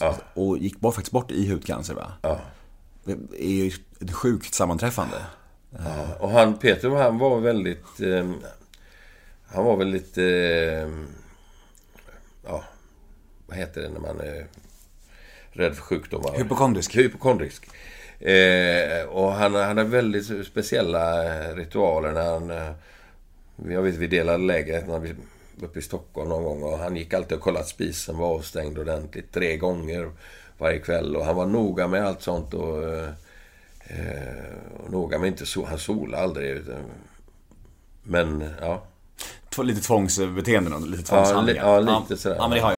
Ja. Och gick bort, faktiskt bort i hudcancer va? Ja. Det är ju ett sjukt sammanträffande. Och han, Peter, han var väldigt... Eh, han var väldigt... Eh, ja, vad heter det när man är rädd för sjukdomar? Hypokondrisk. Hypokondrisk. Eh, och han, hade väldigt speciella eh, ritualer när han... Eh, jag vet, vi delade lägenhet när vi uppe i Stockholm någon gång och han gick alltid och kollade att spisen var avstängd ordentligt tre gånger varje kväll och han var noga med allt sånt och... Eh, och noga med inte so han solade aldrig. Utan, men ja. Lite tvångsbeteenden och lite Ja, li, tvångshandlingar. ja, lite sådär. Ja, men det har.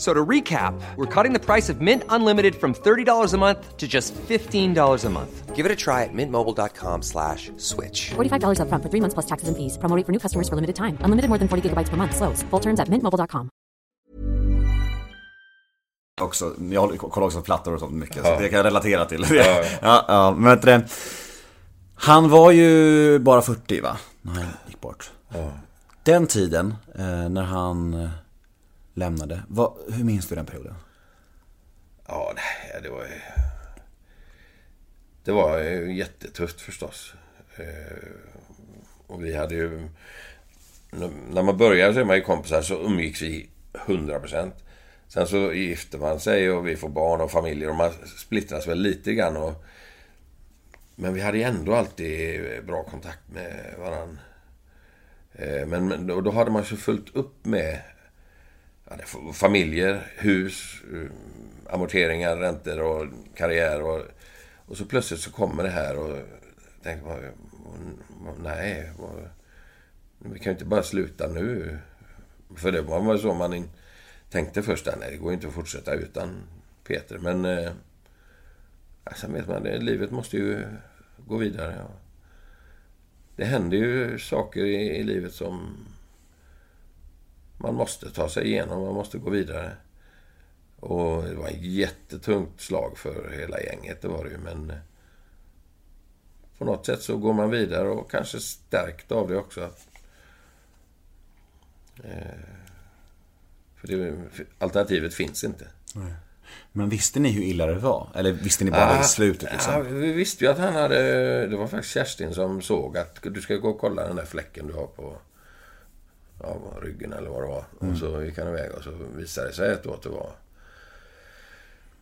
F- So to recap, we're cutting the price of Mint Unlimited from $30 a month to just $15 a month. Give it a try at mintmobile.com slash switch. $45 upfront for three months plus taxes and fees. Promo for new customers for limited time. Unlimited more than 40 gigabytes per month. Slows. Full terms at mintmobile.com. också, jag håller- kollar också på plattor och sånt mycket, så det kan jag relatera till. Ja, Ja, [LAUGHS] ja. ja, men vet du det, Han var ju bara 40 va? När han gick bort. Den tiden, eh, när han eh, lämnade, vad, hur minns du den perioden? Ja, det var ju... Det var jättetufft förstås. Eh, och vi hade ju... När man började så är man ju kompisar så umgicks vi 100%. Sen så gifter man sig och vi får barn och familjer och man splittras väl lite grann. Och, men vi hade ju ändå alltid bra kontakt med varann. Eh, men, men då, hade man så fullt upp med familjer, hus, eh, amorteringar, räntor och karriär. Och, och så plötsligt så kommer det här och tänker man, nej, vi kan ju inte bara sluta nu. För det var så man in, tänkte först, nej det går ju inte att fortsätta utan Peter. Men eh, Sen vet man, det, livet måste ju gå vidare. Ja. Det händer ju saker i, i livet som man måste ta sig igenom. Man måste gå vidare. Och det var ett jättetungt slag för hela gänget, det var det ju. Men eh, på något sätt så går man vidare och kanske stärkt av det också. Eh, För det, för alternativet finns inte. Men visste ni hur illa det var? Eller visste ni bara i slutet liksom? Ja, vi visste ju att han hade... Det var faktiskt Kerstin som såg att du ska gå och kolla den där fläcken du har på ja, ryggen eller vad det var. Och så gick han iväg och så visade det sig att det var...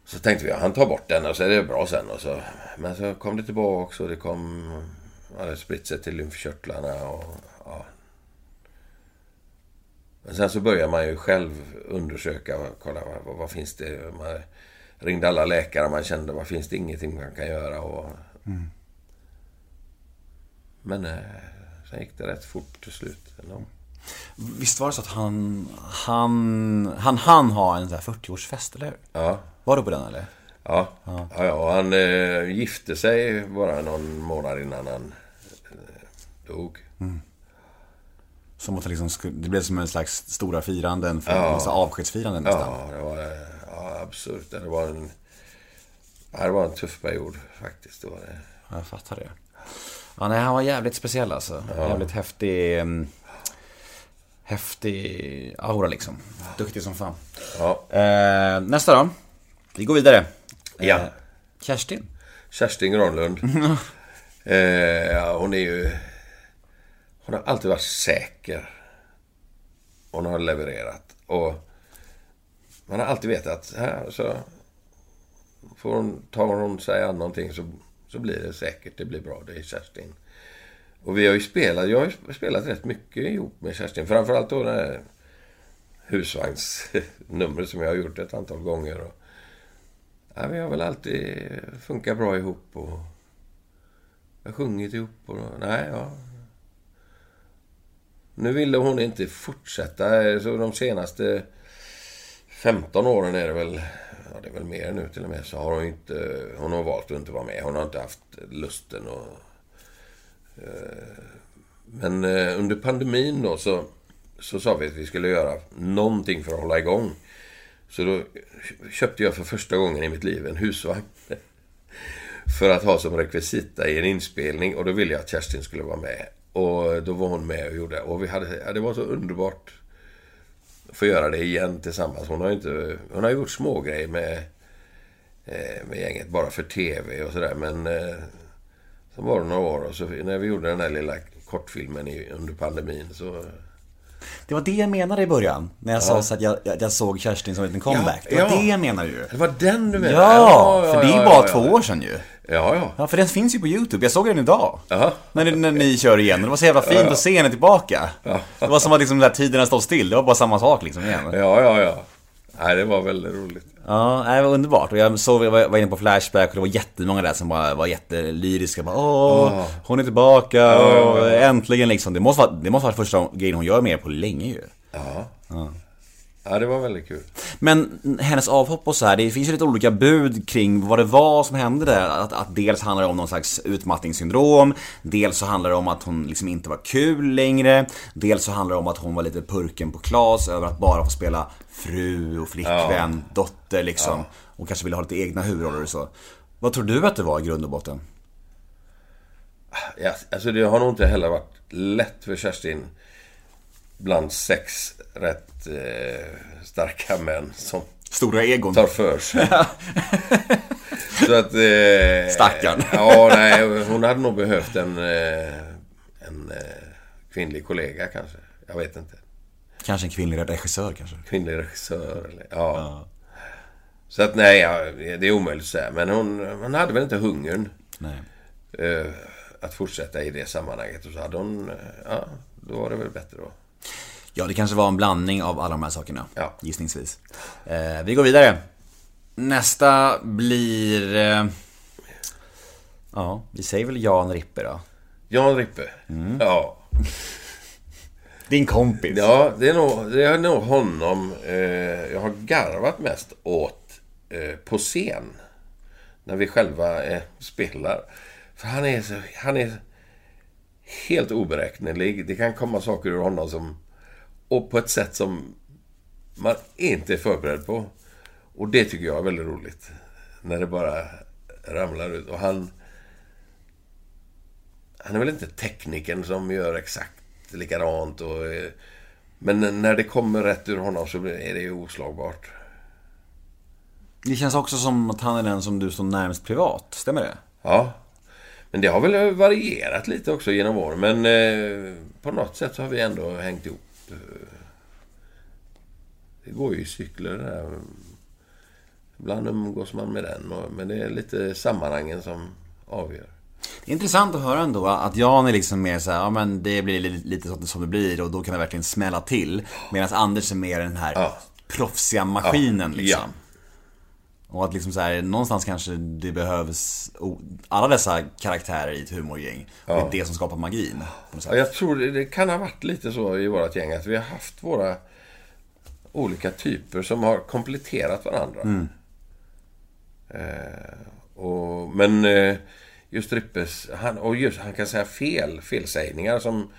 Så tänkte vi, ja, han tar bort den och så är det bra sen. Och så, men så kom det tillbaka och det kom... Ja, det spritt sig till lymfkörtlarna och... Ja. Men sen så börjar man ju själv undersöka, kolla vad, vad, finns det? Man ringde alla läkare, man kände, vad finns det ingenting man kan göra? Och... Men eh, sen gick det rätt fort till slut. ändå. Visst var det så att han, han, han han ha en sån här 40-årsfest, eller hur? Ja. Var du på den eller? Ja, ja. ja, och han eh, gifte sig bara någon månad innan han eh, dog. Som att det liksom skulle, det blev som en slags stora firanden, för ja. avskedsfiranden nästan. Ja, det var eh, ja, absurt. Det var en... Ja, det var en tuff period faktiskt. Det var det. Ja, Jag fattar det. Ja, nej, han var jävligt speciell alltså. Jävligt häftig... Häftig aura liksom. Duktig som fan. Ja. Eh, nästa då. Vi går vidare. Ja. Eh, Kerstin. Kerstin Granlund. [LAUGHS] eh, hon är ju... Hon har alltid varit säker. Hon har levererat. Och man har alltid vetat här så får hon, tar hon sig an någonting så, så blir det säkert. Det blir bra. Det är Kerstin. Och vi har ju spelat, jag har ju spelat rätt mycket ihop med Kerstin. Framförallt då det här husvagnsnumret som jag har gjort ett antal gånger. Och, ja, vi har väl alltid funkat bra ihop och jag har sjungit ihop. Och, nej, ja. Nu ville hon inte fortsätta. Så de senaste 15 åren är det väl, ja det är väl mer nu till och med, så har hon inte, hon har valt att inte vara med. Hon har inte haft lusten och Eh, men eh, under pandemin då så, så sa vi att vi skulle göra någonting för att hålla igång. Så då köpte jag för första gången i mitt liv en husvagn. [LAUGHS] för att ha som rekvisita i en inspelning. Och då ville jag att Kerstin skulle vara med. Och då var hon med och gjorde. Och vi hade, ja, det var så underbart att få göra det igen tillsammans. Hon har ju inte, hon har gjort små grejer med, eh, med gänget bara för TV och sådär. Men så var det några år och så när vi gjorde den här lilla kortfilmen i, under pandemin så... Det var det jag menade i början. När jag sa så att jag, jag, jag såg Kerstin som en liten comeback. det var ja. det jag menade ju. Det var den du menade? Ja, för det är ju ja, bara ja, två ja. år sedan ju. Ja, ja. Ja, för den finns ju på YouTube. Jag såg den idag. Jaha. När, ni- när ni kör igen. Det var så jävla fint att se henne tillbaka. Det var som att liksom den där tiden har stått still. Det var bara samma sak liksom igen. Ja, ja, ja. Nej, det var väldigt roligt. Ja, det var underbart. Och jag såg, jag var inne på Flashback och det var jättemånga där som bara var jättelyriska. Bara, Åh, hon är tillbaka och äntligen liksom. Det måste vara, det måste vara första grejen hon gör med er på länge ju. Ja, det var väldigt kul. Men hennes avhopp och så här, det finns ju lite olika bud kring vad det var som hände där. Att, att dels handlar det om någon slags utmattningssyndrom, dels så handlar det om att hon liksom inte var kul längre, dels så handlar det om att hon var lite purken på Klas över att bara få spela fru och flickvän, dotter liksom. Och kanske ville ha lite egna huvudroller och så. Vad tror du att det var i grund och botten? Ja, alltså det har nog inte heller varit lätt för Kerstin bland sex rätt eh, starka män som Stora egon. tar för sig. [LAUGHS] Så att... Eh, Stackarn. Ja, nej, hon hade nog behövt en, eh, en eh, kvinnlig kollega kanske. Jag vet inte. Kanske en kvinnlig regissör kanske. Kvinnlig regissör eller... Ja. Så att nej, ja, det är omöjligt att säga. Men hon, hon hade väl inte hungern Nej. eh, att fortsätta i det sammanhanget. Och så hade hon... Ja, då var det väl bättre då. Ja, det kanske var en blandning av alla de här sakerna. Ja. Gissningsvis. Eh, vi går vidare. Nästa blir... Eh, ja, vi säger väl Jan Rippe då. Jan Rippe. Ja. Din kompis. Ja, det är nog, det är nog honom eh, jag har garvat mest åt eh, på scen. när vi själva eh, spelar. För han är, så, han är helt oberäknelig. Det kan komma saker ur honom som... Och på ett sätt som man inte är förberedd på. Och det tycker jag är väldigt roligt. När det bara ramlar ut. Och han... Han är väl inte tekniken som gör exakt likadant och... Men när det kommer rätt ur honom så är det ju oslagbart. Det känns också som att han är den som du står närmast privat, stämmer det? Ja. Men det har väl varierat lite också genom åren. Men eh, på något sätt så har vi ändå hängt ihop. Eh, Det går ju i cykler det där. Ibland umgås man med den. Men det är lite sammanhangen som avgör. Det är intressant att höra ändå att Jan är liksom mer så här, ja men det blir li- lite så- som det blir och då kan det verkligen smälla till. Medan Anders är mer den här Ja. proffsiga maskinen Ja. liksom. Och att liksom så här, någonstans kanske det behövs alla dessa karaktärer i ett humorgäng. Och det är det som skapar magin. Ja, jag tror det, kan ha varit lite så i vårt gäng att vi har haft våra olika typer som har kompletterat varandra. Eh, och, men eh, just Rippes, han, och just, han kan säga fel, felsägningar som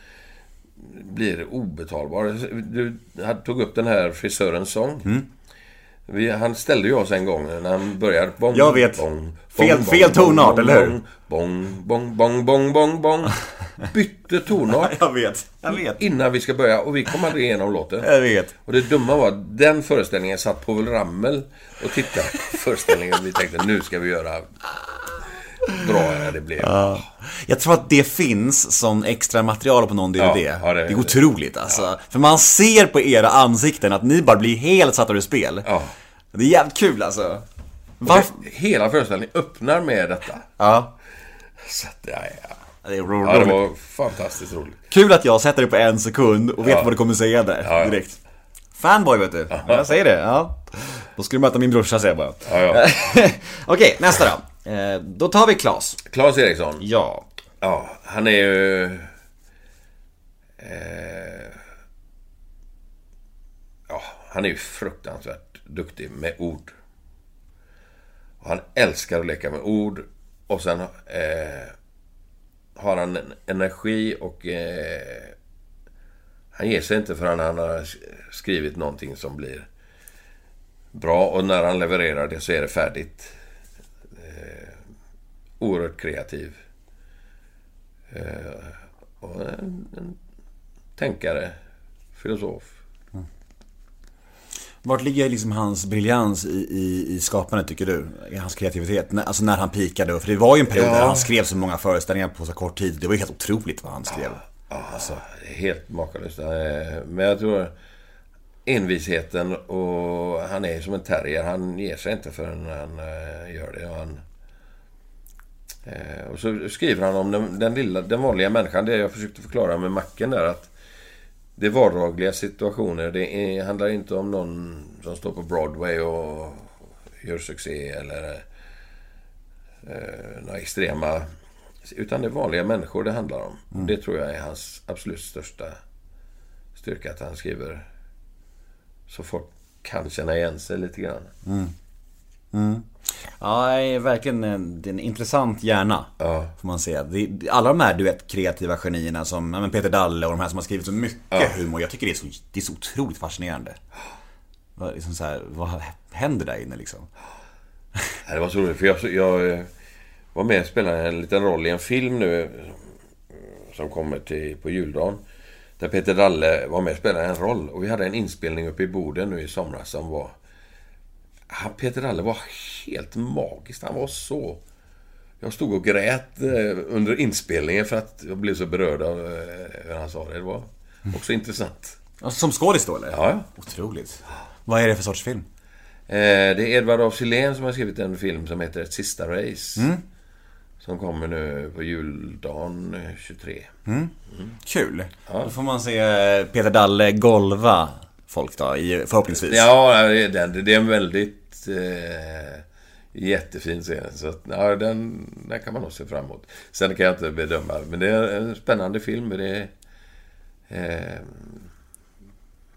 blir obetalbara. Du tog upp den här frisörens sång. Vi, han ställde ju oss en gång när han började. Bong, Jag vet. Bong, Fel- bong, fel tonart, bong, eller hur? Bong, bong, bong, bong, bong, bong. [LAUGHS] Bytte tonart Jag vet, jag vet. innan vi ska börja och vi kom aldrig igenom låten. Jag vet. Och det dumma var att den föreställningen satt Povel Ramel och tittade på [LAUGHS] föreställningen och vi tänkte nu ska vi göra bra det blev. Jag tror att det finns som extra material på någon DVD. Ja, ja, det- det är otroligt alltså. För man ser på era ansikten att ni bara blir helt satta ur spel. Ja. Det är jävligt kul alltså. Varför? Hela föreställningen öppnar med detta. Ja. Så att, ja, ja. Det är ja, det roligt. var fantastiskt roligt. Kul att jag sätter det på en sekund och vet Ja. vad du kommer säga där Ja, ja. direkt. Fanboy vet du. Jag säger det. Ja. Då ska du möta min brorsa säger jag bara. Ja, ja. [LAUGHS] Okej, nästa då. Eh, Då tar vi Klas. Claes Eriksson. Ja. Ja, han är ju... Eh, ja, han är ju fruktansvärt duktig med ord. Och han älskar att leka med ord. Och sen eh, har han en energi och... Eh, han ger sig inte förrän han har skrivit någonting som blir bra. Och när han levererar det så är det färdigt. Eh, oerhört kreativ. Eh, och en, en tänkare, filosof. Vart ligger liksom hans briljans i, i, i skapandet tycker du? I hans kreativitet? Alltså när han pikade, för det var ju en period Ja. där han skrev så många föreställningar på så kort tid. Det var ju helt otroligt vad han skrev. Alltså, det är helt makalöst. Eh, Men jag tror envisheten och han är som en terrier. Han ger sig inte förrän han eh, gör det. Och, han, eh, och så skriver han om den, den, lilla, den vanliga människan. Det jag försökte förklara med macken där att det är vardagliga situationer. Det är, handlar inte om någon som står på Broadway och gör succé eller eh, några extrema... Utan det är vanliga människor det handlar om. Det tror jag är hans absolut största styrka. Att han skriver så folk kan känna igen sig lite grann. Ja, det är verkligen en, det är en intressant hjärna. Ja. Får man säga. Det, alla de här du vet, kreativa genierna som ja, men Peter Dalle och de här som har skrivit så mycket humor. Jag tycker det är så, det är så otroligt fascinerande. Vad, liksom så här, vad händer där inne liksom? Ja, Det var så roligt för jag, jag eh, var med och spelade en liten roll i en film nu eh, som kommer till, på juldagen. Där Peter Dalle var med och spelade en roll. Och vi hade en inspelning uppe i Boden nu i somras som var... Han, Peter Dalle var helt magisk. Han var så... Jag stod och grät eh, under inspelningen för att jag blev så berörd av eh, hur han sa det. Det var också intressant. Alltså, som skådis då eller? Ja, ja. Otroligt. Vad är det för sorts film? Eh, det är Edvard af Sillén som har skrivit en film som heter Ett sista race. Som kommer nu på juldagen eh, 23. Kul. Då får man se Peter Dalle golva folk då, i- förhoppningsvis. Ja, det det är en väldigt eh, jättefin scen. Så att, ja, den, den kan man nog se fram emot. Sen kan jag inte bedöma, men det är en spännande film. Det är eh,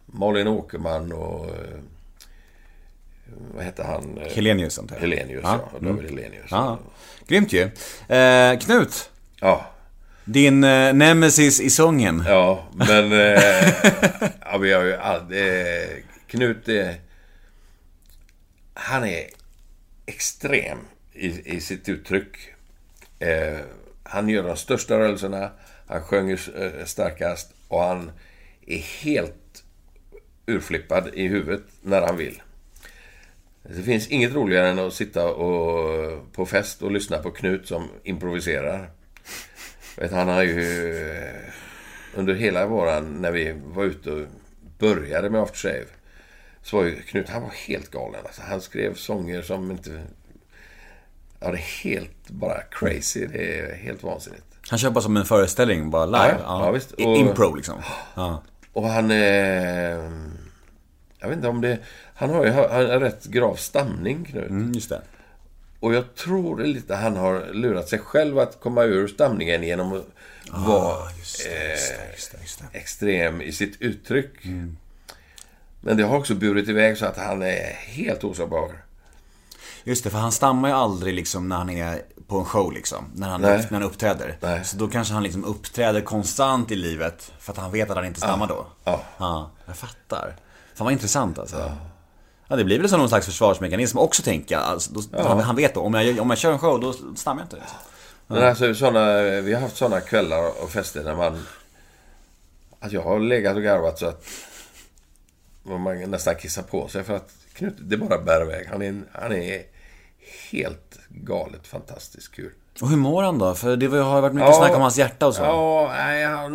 Malin Åkerman och eh, vad hette han? Eh, Helenius antar jag. Helenius, ja. David Helenius. Ja. Grymt ju. Eh, Knut, Ja din eh, nemesis i sången. Ja, men... Eh, ja, vi har ju aldrig... Eh, Knut är... Han är extrem i, i sitt uttryck. Eh, han gör de största rörelserna, han sjunger eh, starkast och han är helt urflippad i huvudet när han vill. Det finns inget roligare än att sitta och, på fest och lyssna på Knut som improviserar. Vet, han har ju... eh, Under hela våran... När vi var ute och började med After Shave. Så var ju Knut, han var helt galen. Alltså, han skrev sånger som inte... Ja, det är helt bara crazy. Det är helt vansinnigt. Han kör bara som en föreställning, bara live. Ja, ja. I- Och- Impro liksom. Ja. Och han... Eh, jag vet inte om det... Han har ju han har rätt grav stamning, Knut. Mm, just det. Och jag tror lite han har lurat sig själv att komma ur stamningen genom att vara Ah, det, just det, just det, just det. extrem i sitt uttryck. Men det har också burit iväg så att han är helt osårbar. Just det, för han stammar ju aldrig liksom när han är på en show liksom. När han, Nej. när han uppträder. Nej. Så då kanske han liksom uppträder konstant i livet. För att han vet att han inte stammar då. Ja. Ja, jag fattar. Fan vad intressant alltså. Ja. Det blir väl som någon slags försvarsmekanism också tänker jag. Alltså, då, han, han vet då, om jag, om jag kör en show då stammar jag inte. Liksom. Men alltså såna, vi har haft såna kvällar och fester när man... Att jag har legat och garvat så att man nästan kissar på sig för att Knut, det bara bär iväg. Han är, han är helt galet fantastiskt kul. Och hur mår han då? För det var- har varit mycket Ja. snack om hans hjärta och så. Ja, nej, han,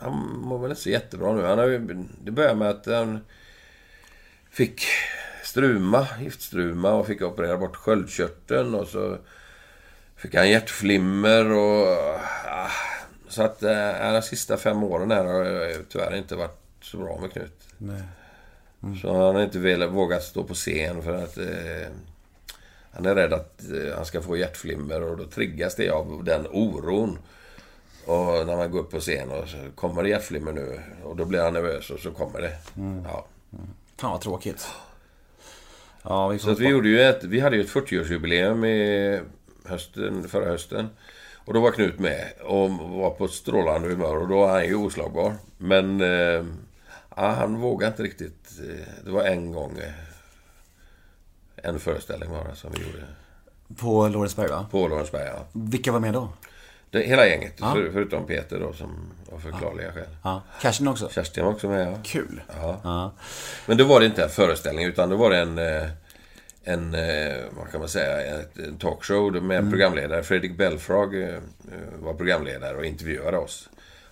han mår väl inte så jättebra nu. Han har det började med att han fick struma, giftstruma och fick operera bort sköldkörteln och så fick han hjärtflimmer och... ah, Så att eh, de sista fem åren här har det tyvärr inte varit så bra med Knut. Så han har inte velat, vågat stå på scen för att... Eh, han är rädd att eh, han ska få hjärtflimmer och då triggas det av den oron. Och när man går upp på scen och så kommer det hjärtflimmer nu och då blir han nervös och så kommer det. Ja. Fan vad tråkigt. Ja, vi Så att vi, gjorde ju ett, vi hade ju ett 40-årsjubileum i hösten, förra hösten. Och då var Knut med och var på ett strålande humör och då var han ju oslagbar. Men eh, ja, han vågade inte riktigt. eh, Det var en gång. eh, En föreställning bara som vi gjorde. På Lorensberg va? På Lorensberg, ja. Vilka var med då? Det, hela gänget. För, förutom Peter då som av förklarliga skäl. Ja, Kerstin också? Kerstin var också med, ja. Kul. Ja. Ja. Men då var det inte en föreställning utan då var det en... eh, En, eh, vad kan man säga, en talkshow med en programledare. Fredrik Belfrage eh, var programledare och intervjuade oss.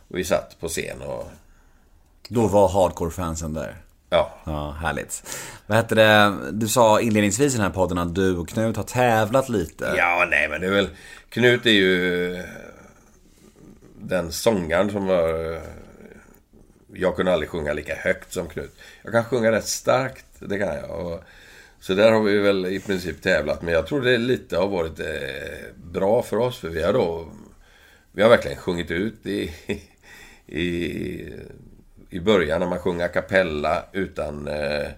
Och vi satt på scen och... Då var hardcore-fansen där. Ja, Ja, härligt. Vad heter det? Du sa inledningsvis i den här podden att du och Knut har tävlat lite. Ja, nej men det är väl... Knut är ju den sångaren som var... Eh, jag kunde aldrig sjunga lika högt som Knut. Jag kan sjunga rätt starkt, det kan jag. Och, så där har vi väl i princip tävlat. Men jag tror det lite har varit eh, bra för oss. För vi har då... Vi har verkligen sjungit ut i... [LAUGHS] i i början när man sjöng a cappella utan eh,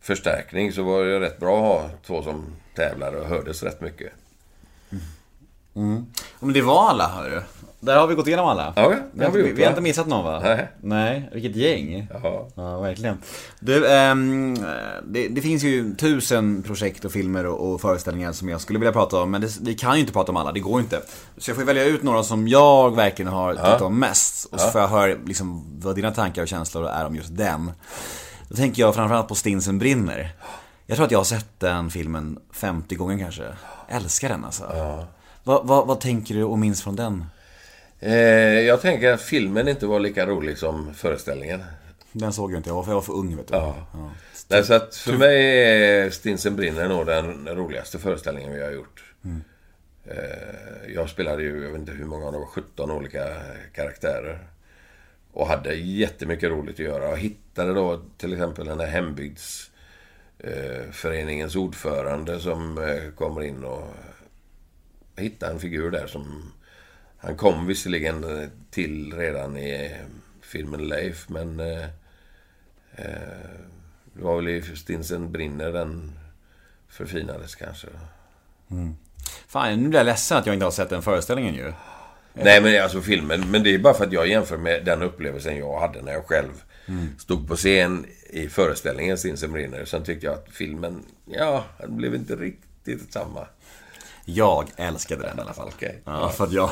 förstärkning så var det rätt bra att ha två som tävlade och hördes rätt mycket. Mm. Men det var alla, hör du. Där har vi gått igenom alla. Ja, vi, har vi inte, gjort, vi har inte missat någon va? Nej. Nej, vilket gäng. Ja. Ja, verkligen. Du, ehm, det, det finns ju tusen projekt och filmer och, och föreställningar som jag skulle vilja prata om, men det, vi kan ju inte prata om alla, det går inte. Så jag får välja ut några som jag verkligen har tyckt om mest. Och så får jag höra liksom, vad dina tankar och känslor är om just den. Då tänker jag framförallt på Stinsen brinner. Jag tror att jag har sett den filmen 50 gånger kanske. Älskar den alltså. Vad, vad, vad tänker du och minns från den? Eh, jag tänker att filmen inte var lika rolig som föreställningen. Den såg jag inte, jag var för, jag var för ung vet du. Ja. Nej, så att för mig är Stinsen brinner nog den roligaste föreställningen vi har gjort. Eh, jag spelade ju, jag vet inte hur många, det var 17 olika karaktärer. Och hade jättemycket roligt att göra. Och hittade då till exempel den här hembygds eh, föreningens ordförande som eh, kommer in och hittade en figur där som... Han kom visserligen eh, till redan i eh, filmen Leif, men... Eh, eh, Det var väl i Stinsen brinner den förfinades kanske. Fan, nu blir jag ledsen att jag inte har sett den föreställningen ju. Nej men alltså filmen, men det är bara för att jag jämför med den upplevelsen jag hade när jag själv stod på scen i föreställningen Stinsen brinner. Sen tyckte jag att filmen, ja, den blev inte riktigt samma. Jag älskade den i alla fall. Okej. Ja, för att jag...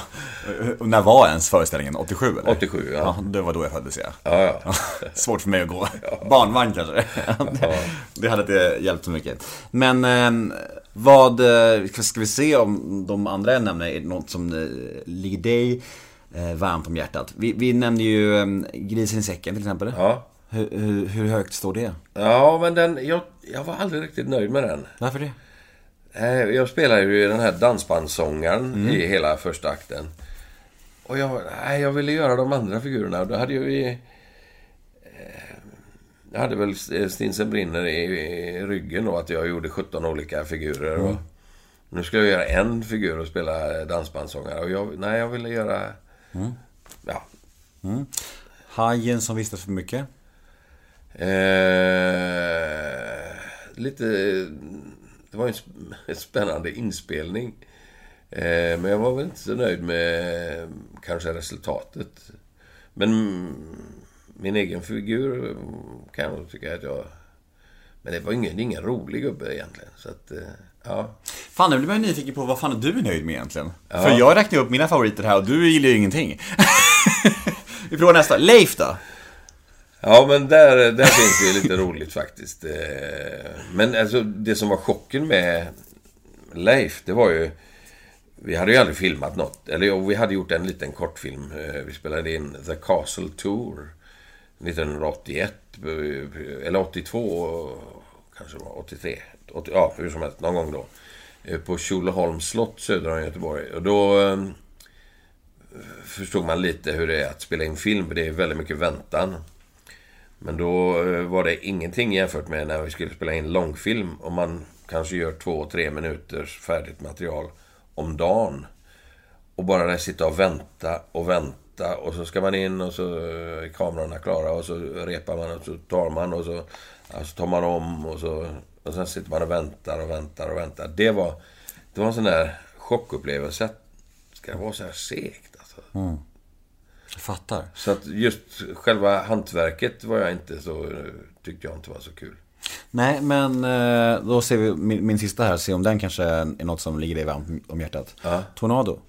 När var ens föreställningen? 87 eller? 87, ja. Ja, det var då jag föddes ja. Ja, ja. [LAUGHS] Svårt för mig att gå. [LAUGHS] Barnvagn kanske. det, [LAUGHS] det hade inte hjälpt så mycket. Men eh, vad, eh, ska vi se om de andra jag nämner är något som eh, ligger dig varmt om hjärtat. Vi, vi nämnde ju Grisen i säcken till exempel. Ja. Hur, hur, hur högt står det? Ja, men den, jag, jag var aldrig riktigt nöjd med den. Varför det? Eh, Jag spelade ju den här dansbandssångaren i hela första akten. Och jag, nej, jag ville göra de andra figurerna. Då hade ju vi... eh, Jag hade väl Stinsen brinner i, i ryggen då, att jag gjorde 17 olika figurer. Och nu ska jag göra en figur och spela dansbandssångare. Och jag, nej, jag ville göra... Ja. Hajen som vistas för mycket? Eh, lite... Det var en sp- [LAUGHS] en spännande inspelning. Eh, men jag var väl inte så nöjd med kanske resultatet. Men min egen figur kan jag nog tycka att jag... Men det var ingen, ingen rolig gubbe egentligen. Så att, eh, ja. Fan, nu blir man ju nyfiken på vad fan är du nöjd med egentligen? För jag räknar upp mina favoriter här och du gillar ju ingenting. [LAUGHS] Vi provar nästa. Leif då? Ja, men där, där finns det lite roligt faktiskt. Eh, men alltså, det som var chocken med Leif, det var ju... Vi hade ju aldrig filmat något. Eller vi hade gjort en liten kortfilm. Eh, vi spelade in The Castle Tour 1981. Eller 82, kanske det var 83. 80, ja, hur som helst, någon gång då. Eh, på Tjolöholms slott söder om Göteborg. Och då... förstod man lite hur det är att spela in film, för det är väldigt mycket väntan. Men då eh, var det ingenting jämfört med när vi skulle spela in långfilm. och man kanske gör två, tre minuters färdigt material om dagen. Och bara där sitta och vänta och vänta. Och så ska man in och så eh, är kamerorna klara och så repar man och så tar man och så, ja, så tar man om och så... Och sen sitter man och väntar och väntar och väntar. Det var, det var en sån där chockupplevelse. Ska det vara så här segt alltså? Mm. Jag fattar. Så att just själva hantverket var jag inte så... Tyckte jag inte var så kul. Nej, men eh, då ser vi min, min sista här, se om den kanske är något som ligger dig varmt om hjärtat. Ja. Tornado.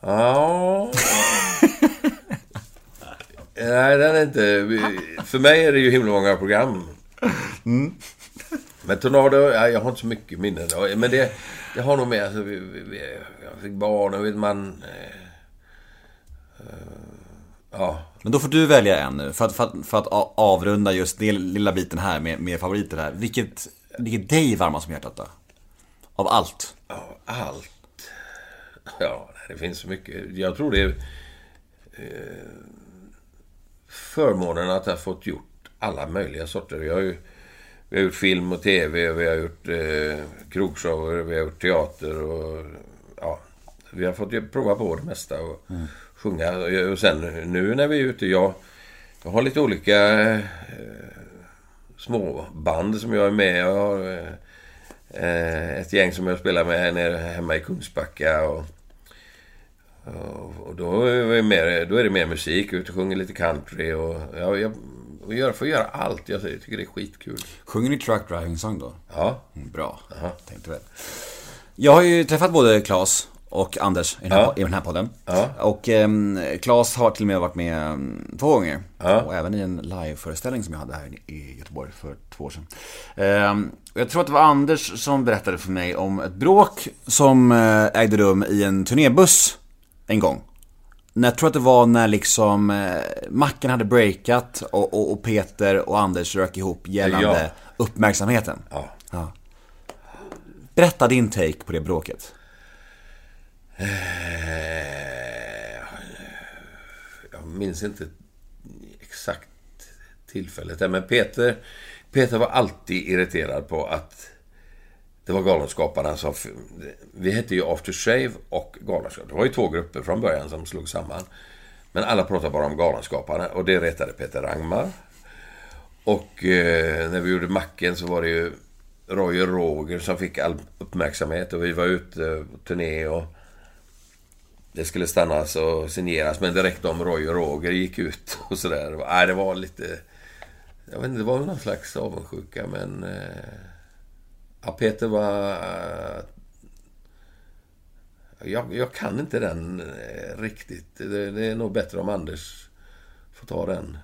Ja... [LAUGHS] Nej, den är inte... För mig är det ju himla många program. Men Tornado, ja, jag har inte så mycket minnen. Men det, det har nog med... Alltså, vi, vi, jag fick barn och vet man... Eh, ja, Men då får du välja en nu, för att, för att, för att avrunda just den lilla biten här med, med favoriter här. Vilket ligger dig varmast om hjärtat då? Av allt? Ja, allt. Ja, det finns så mycket. Jag tror det är eh, förmånen att ha fått gjort alla möjliga sorter. Vi har ju vi har gjort film och tv, vi har gjort eh, krogshower, vi har gjort teater och ja, vi har fått prova på det mesta och sjunga. Och sen nu när vi är ute, jag, jag har lite olika eh, små band som jag är med. Jag har eh, ett gäng som jag spelar med här nere hemma i Kungsbacka. Och, och, då, är mer, då är det mer musik, ut och sjunger lite country och ja, jag och gör, får göra allt. Jag tycker det är skitkul. Sjunger ni Truck Driving Song då? Ja. Mm, Bra, tänkte väl. Jag har ju träffat både Claes och Anders i den här, Ja. i den här podden. Ja. Och um, Claes har till och med varit med mm, två gånger. Ja. Och även i en liveföreställning som jag hade här i Göteborg för två år sedan. Ehm, och jag tror att det var Anders som berättade för mig om ett bråk som eh, ägde rum i en turnébuss en gång. Jag tror att det var när liksom eh, Macken hade breakat och, och, och Peter och Anders rök ihop gällande uppmärksamheten. Ja. Berätta din take på det bråket. Eh, jag minns inte exakt tillfället där, men Peter, Peter var alltid irriterad på att det var Galenskaparna som... Vi hette ju After Shave och Galenskaparna. Det var ju två grupper från början som slog samman. Men alla pratade bara om Galenskaparna och det retade Peter Rangmar. Och eh, när vi gjorde Macken så var det ju Roy och Roger som fick all uppmärksamhet och vi var ute på turné och det skulle stannas och signeras men direkt om Roy och Roger gick ut [LAUGHS] och sådär. Nej, det var lite... Jag vet inte, det var någon slags avundsjuka men... Eh, ja, Peter var... Eh, jag, jag kan inte den eh, riktigt. Det, det är nog bättre om Anders får ta den.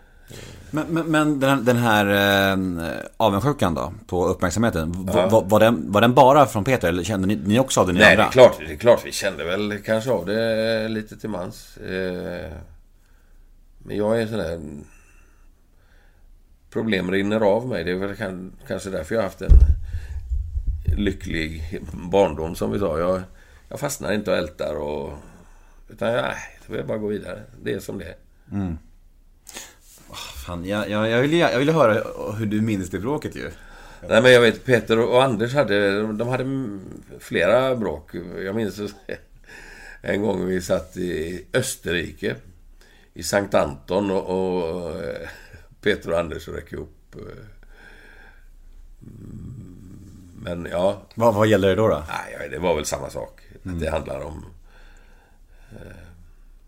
Men, men, men den, den här eh, avundsjukan då, på uppmärksamheten. Ja. Var, var, den, var den bara från Peter eller kände ni, ni också av det ni Nej, andra? det är, klart, det är klart vi kände väl kanske av det lite till mans. Eh, men jag är sån där... Problem rinner av mig. Det är väl kan, kanske därför jag har haft en lycklig barndom som vi sa. Jag, jag fastnar inte och ältar och... Utan jag, nej, jag vill bara gå vidare. Det är som det är. Mm. Fan, jag, jag, jag, vill, jag vill höra hur du minns det bråket ju. Nej men jag vet Peter och Anders hade, de hade flera bråk. Jag minns en gång vi satt i Österrike. I Sankt Anton och, och Peter och Anders räckte upp. Men ja. Vad, vad gäller det då? då? Nej, det var väl samma sak. Mm. Det handlar om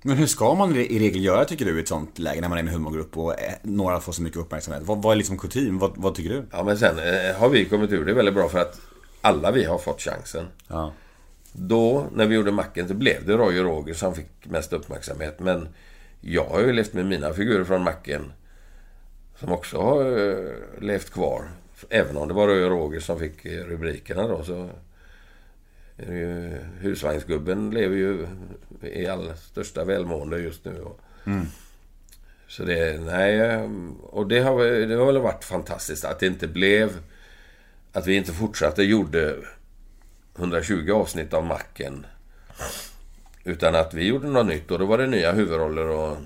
men hur ska man i regel göra tycker du i ett sånt läge när man är en humorgrupp och eh, några får så mycket uppmärksamhet? Vad, vad är liksom kutym? Vad, vad, tycker du? Ja men sen eh, har vi kommit ur det väldigt bra för att alla vi har fått chansen. Ja. Då, när vi gjorde Macken, så blev det Roy och Roger som fick mest uppmärksamhet. Men jag har ju levt med mina figurer från Macken. Som också har uh, levt kvar. Även om det var Roy och Roger som fick rubrikerna då så husvagnsgubben lever ju i allra största välmående just nu. Mm. Så det, nej, och det har, det har väl varit fantastiskt att det inte blev... Att vi inte fortsatte, gjorde 120 avsnitt av Macken. Utan att vi gjorde något nytt och då var det nya huvudroller och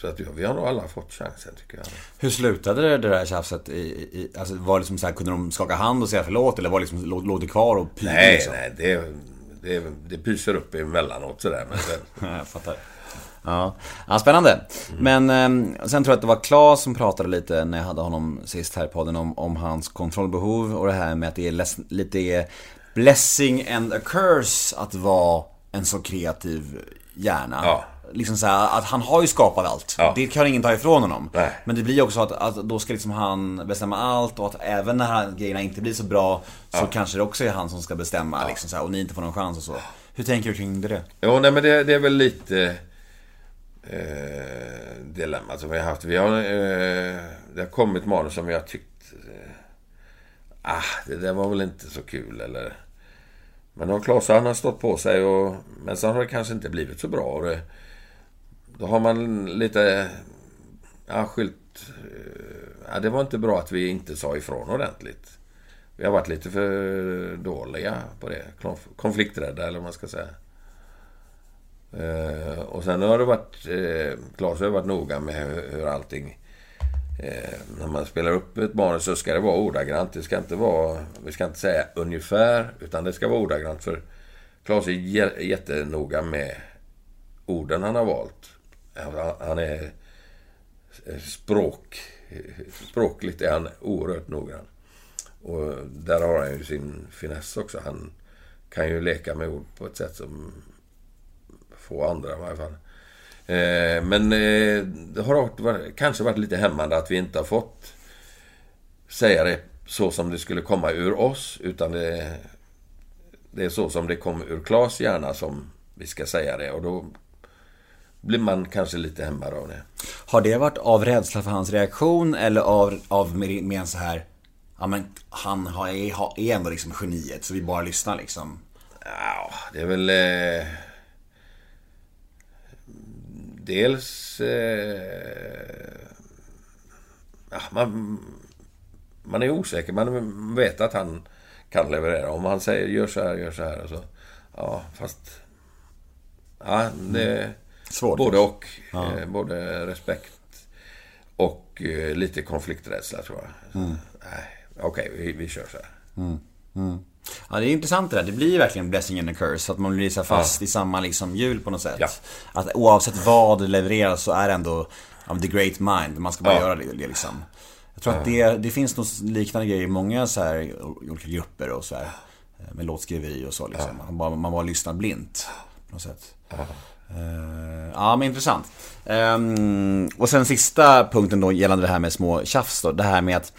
så att vi har nog alla fått chansen tycker jag. Hur slutade det, det där tjafset? I, i, alltså var det liksom så här, kunde de skaka hand och säga förlåt? Eller var det liksom, låg, låg det kvar och pyste? Nej, liksom? nej. Det, det, det pyser upp emellanåt sådär. Men sen... [LAUGHS] jag fattar. Ja, ja spännande. Mm. Men eh, sen tror jag att det var Claes som pratade lite när jag hade honom sist här i podden om, om hans kontrollbehov och det här med att det är less, lite blessing and a curse att vara en så kreativ hjärna. Ja liksom så här, att han har ju skapat allt. Ja. Det kan ingen ta ifrån honom. Nej. Men det blir också att, att då ska liksom han bestämma allt och att även när han, grejerna inte blir så bra så ja. kanske det också är han som ska bestämma liksom så här, och ni inte får någon chans och så. Hur tänker du kring det? Jo, nej men det, det är väl lite eh, dilemma som vi har haft. Vi har, eh, det har kommit manus som vi har tyckt eh, Ah, det där var väl inte så kul eller... Men då Klas han har stått på sig och... Men sen har det kanske inte blivit så bra. Och det, då har man lite... Ja, skylt... Eh, ja, det var inte bra att vi inte sa ifrån ordentligt. Vi har varit lite för dåliga på det. Konflikträdda, eller vad man ska säga. Uh, och sen har det varit... Uh, Claes har varit noga med hur, hur allting... Uh, när man spelar upp ett manus så ska det vara ordagrant. Det ska inte vara... Vi ska inte säga ungefär, utan det ska vara ordagrant. För Claes är jättenoga med orden han har valt. Han är eh, språk... Språkligt är han oerhört noggrann. Och där har han ju sin finess också. Han kan ju leka med ord på ett sätt som få andra i varje fall. Eh, men eh, det har varit, kanske varit lite hämmande att vi inte har fått säga det så som det skulle komma ur oss. Utan det, det är så som det kom ur Klas hjärna som vi ska säga det. Och då blir man kanske lite hämmad av det. Har det varit av rädsla för hans reaktion eller av, av med, med en så här Ja men han har, är, ändå liksom geniet så vi bara lyssnar liksom. Ja, det är väl... Eh, dels... Eh, ja, man, man är osäker. Man vet att han kan leverera. Om han säger gör så här, gör så här. Så, ja, fast... Ja, det... Mm. Svårt. Både och. Ja. Eh, både respekt och eh, lite konflikträdsla tror jag. Mm. Okej, okay, vi, vi kör så här. Mm. Mm. Ja, det är intressant det där. Det blir ju verkligen blessing and a curse. Att man blir så fast ja. i samma liksom hjul på något sätt. Ja. Att oavsett vad levereras så är det ändå men the great mind, man ska bara Ja. göra det, det liksom. Jag tror att det, det finns nog liknande grejer i många så här olika grupper och så här. eh, Med låtskriveri och så liksom. Man, bara, man bara lyssnar blint. På något sätt. Eh, ja men intressant. Ehm, och sen sista punkten då gällande det här med små tjafs då. Det här med att,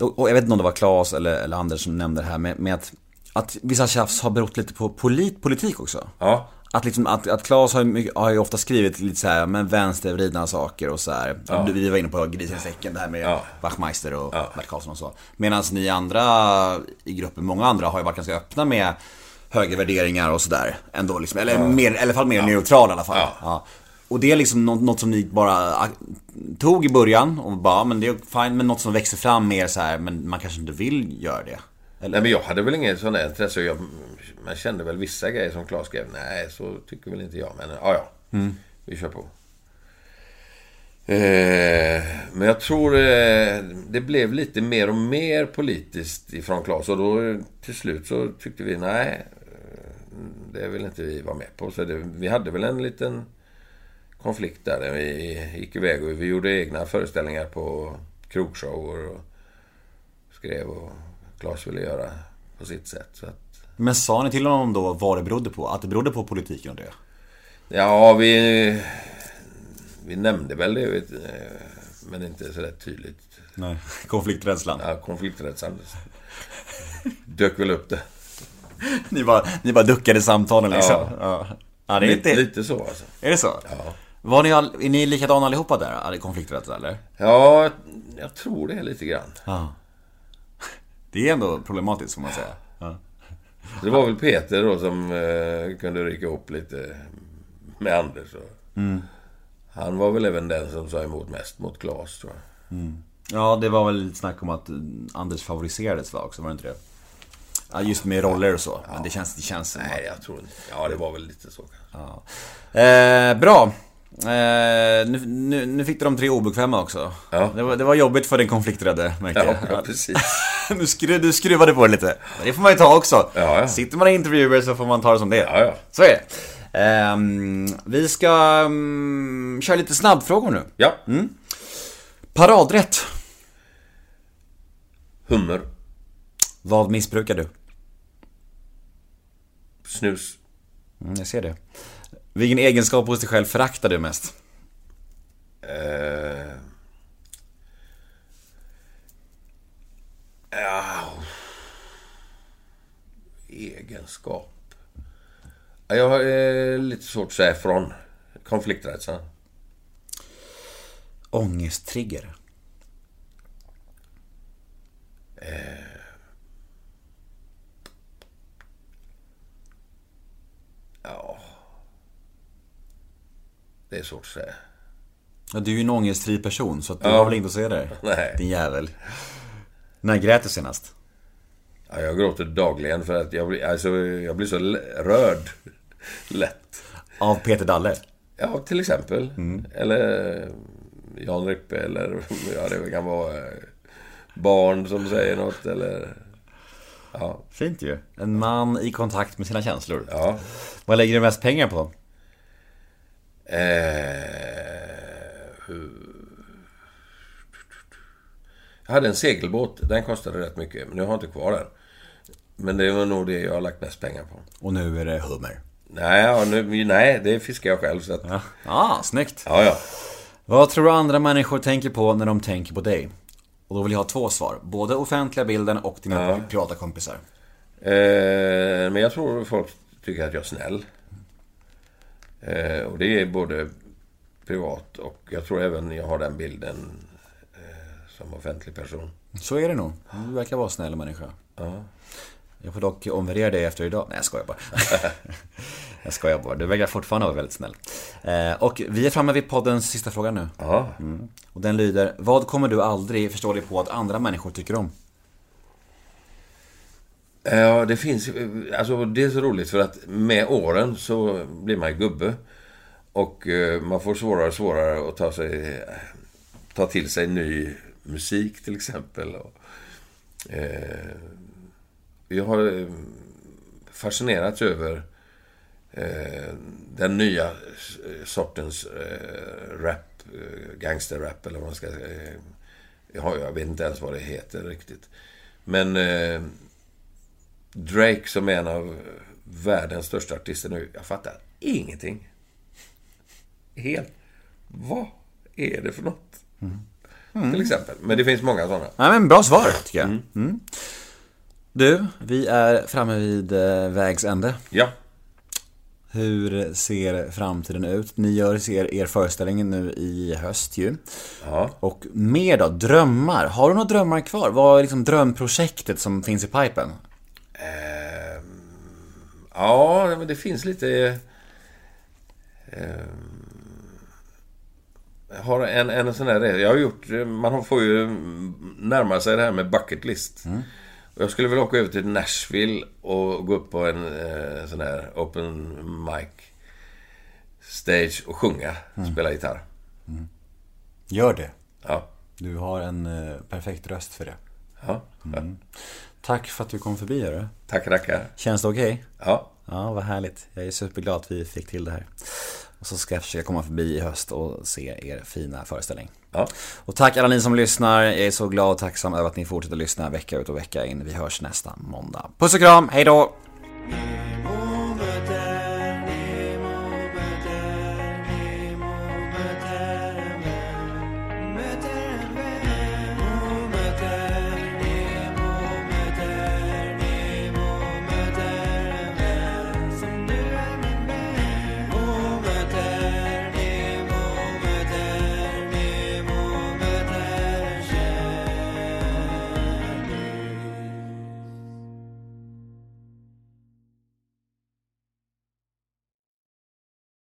och jag vet inte om det var Claes eller, eller Anders som nämnde det här med, med att, att vissa tjafs har berott lite på polit, politik också. Ja. Att, liksom, att, att Claes har, ju har ju ofta skrivit lite så här, men vänstervridna saker och så här. Vi var inne på grisen i säcken, det här med Ja. Wachtmeister och Bert Karlsson och så. Medan ni andra i gruppen, många andra har ju varit ganska öppna med högervärderingar och sådär. Ändå liksom, eller mer, i alla fall mer neutral i alla fall. Ja. Ja. Och det är liksom något, något som ni bara ah, tog i början och bara, men det är fine, men något som växer fram mer så här, men man kanske inte vill göra det. Eller? Nej men jag hade väl inget sånt där intresse. Jag, man kände väl vissa grejer som Claes skrev. Nej, så tycker väl inte jag. Men ja, ja. Vi kör på. Eh, men jag tror eh, det blev lite mer och mer politiskt ifrån Claes. Och då till slut så tyckte vi nej, det vill inte vi vara med på. Så det, vi hade väl en liten konflikt där. där Vi gick iväg och vi gjorde egna föreställningar på krogshower och skrev och Claes ville göra på sitt sätt. Så att, Men sa ni till honom då vad det berodde på? Att det berodde på politiken och det? ja, vi, vi nämnde väl det, men inte så där tydligt. Nej, [LAUGHS] konflikträdslan. Ja, konflikträdslan dök väl upp det. [LAUGHS] Ni, bara, ni bara duckade samtalen liksom? Ja. Ja, det är Lite, lite så alltså. Är det så? Ja. Var ni all, är ni likadana allihopa där? Konflikträdsla eller? Ja, jag tror det lite grann. Ja. [LAUGHS] Det är ändå problematiskt får man säga. Ja. Det var väl Peter då som eh, kunde rycka upp lite med Anders. Och Han var väl även den som sa emot mest mot Claes tror jag. ja, det var väl lite snack om att eh, Anders favoriserades va också, var det inte det? Ja, just med roller och så. Men det känns, det känns som Nej, jag tror inte. Ja, det var väl lite så kanske. Ja. Eh, bra. Eh, nu, nu, nu fick du de tre obekväma också. Ja. Det, var, det var jobbigt för den konflikträdde, märker Ja, jag. ja precis. [LAUGHS] du, skru, du skruvade på det lite. Det får man ju ta också. Ja, ja. Sitter man i intervjuer så får man ta det som det är. Ja, ja. Så är det. Ehm, vi ska um, köra lite snabbfrågor nu. Ja. Paradrätt. Hummer. Vad missbrukar du? Snus. Mm, jag ser det. Vilken egenskap hos dig själv föraktar du mest? Eh... Ja... Egenskap. Ja, Jag har eh, lite svårt att säga från. Konflikträdslan. Ångesttrigger. Det är svårt att säga. Ja, du är ju en ångestfri person så att du Ja. har väl inte att säga där? Nej. Din jävel. När grät du senast? Ja, jag gråter dagligen för att jag blir, alltså, jag blir så rörd [LAUGHS] lätt. Av Peter Dalle? Ja, till exempel. Eller eh, Jan Rippe eller ja, det kan vara eh, barn som säger något eller... Ja, Fint ju. En man i kontakt med sina känslor. ja. Vad lägger du mest pengar på? Eh, jag hade en segelbåt. Den kostade rätt mycket, men nu har jag inte kvar den. Men det var nog det jag har lagt mest pengar på. Och nu är det hummer. Nej, ja, nu, nej det fiskar jag själv. Så att, Ja, ah, snyggt. ja, ja. Vad tror du andra människor tänker på när de tänker på dig? Och då vill jag ha två svar. Både offentliga bilden och dina Ja. privata kompisar. Eh, men jag tror folk tycker att jag är snäll. Eh, och det är både privat och jag tror även jag har den bilden eh, som offentlig person. Så är det nog. Du verkar vara en snäll människa. Jag får dock omvärdera dig efter idag. Nej, jag skojar bara. [LAUGHS] jag skojar bara. Du verkar fortfarande vara väldigt snäll. Eh, och vi är framme vid poddens sista fråga nu. Ja. Mm. Och den lyder, vad kommer du aldrig förstå dig på att andra människor tycker om? Ja, det finns Alltså det är så roligt för att med åren så blir man gubbe. Och eh, man får svårare och svårare att ta, sig, ta till sig ny musik till exempel. Och, eh, jag har eh, fascinerats över eh, den nya eh, sortens eh, rap gangsterrap eller vad man ska säga. Ja, jag vet inte ens vad det heter riktigt. Men Drake som är en av världens största artister nu, jag fattar ingenting. Helt. Vad är det för något? Till exempel. Men det finns många sådana. Ja, men bra svar tycker jag. Mm. Du, vi är framme vid eh, vägs ände. Ja. Hur ser framtiden ut? Ni gör ser er föreställning nu i höst ju. Ja. Och mer då, drömmar. Har du några drömmar kvar? Vad är liksom drömprojektet som finns i pipen? Ehm, ja, men det finns lite... ehm, jag har en, en sån här... Jag har gjort... Man får ju närma sig det här med bucket list. Och jag skulle vilja åka över till Nashville och gå upp på en eh, sån här open mic stage och sjunga. Spela gitarr. Gör det. Ja. Du har en eh, perfekt röst för det. Ja. ja. Tack för att du kom förbi hörru. Tack rackar. Känns det okej? Ja. Ja, vad härligt. Jag är superglad att vi fick till det här. Och så ska jag försöka komma förbi i höst och se er fina föreställning. Ja. Och tack alla ni som lyssnar. Jag är så glad och tacksam över att ni fortsätter lyssna vecka ut och vecka in. Vi hörs nästa måndag. Puss och kram, hej då!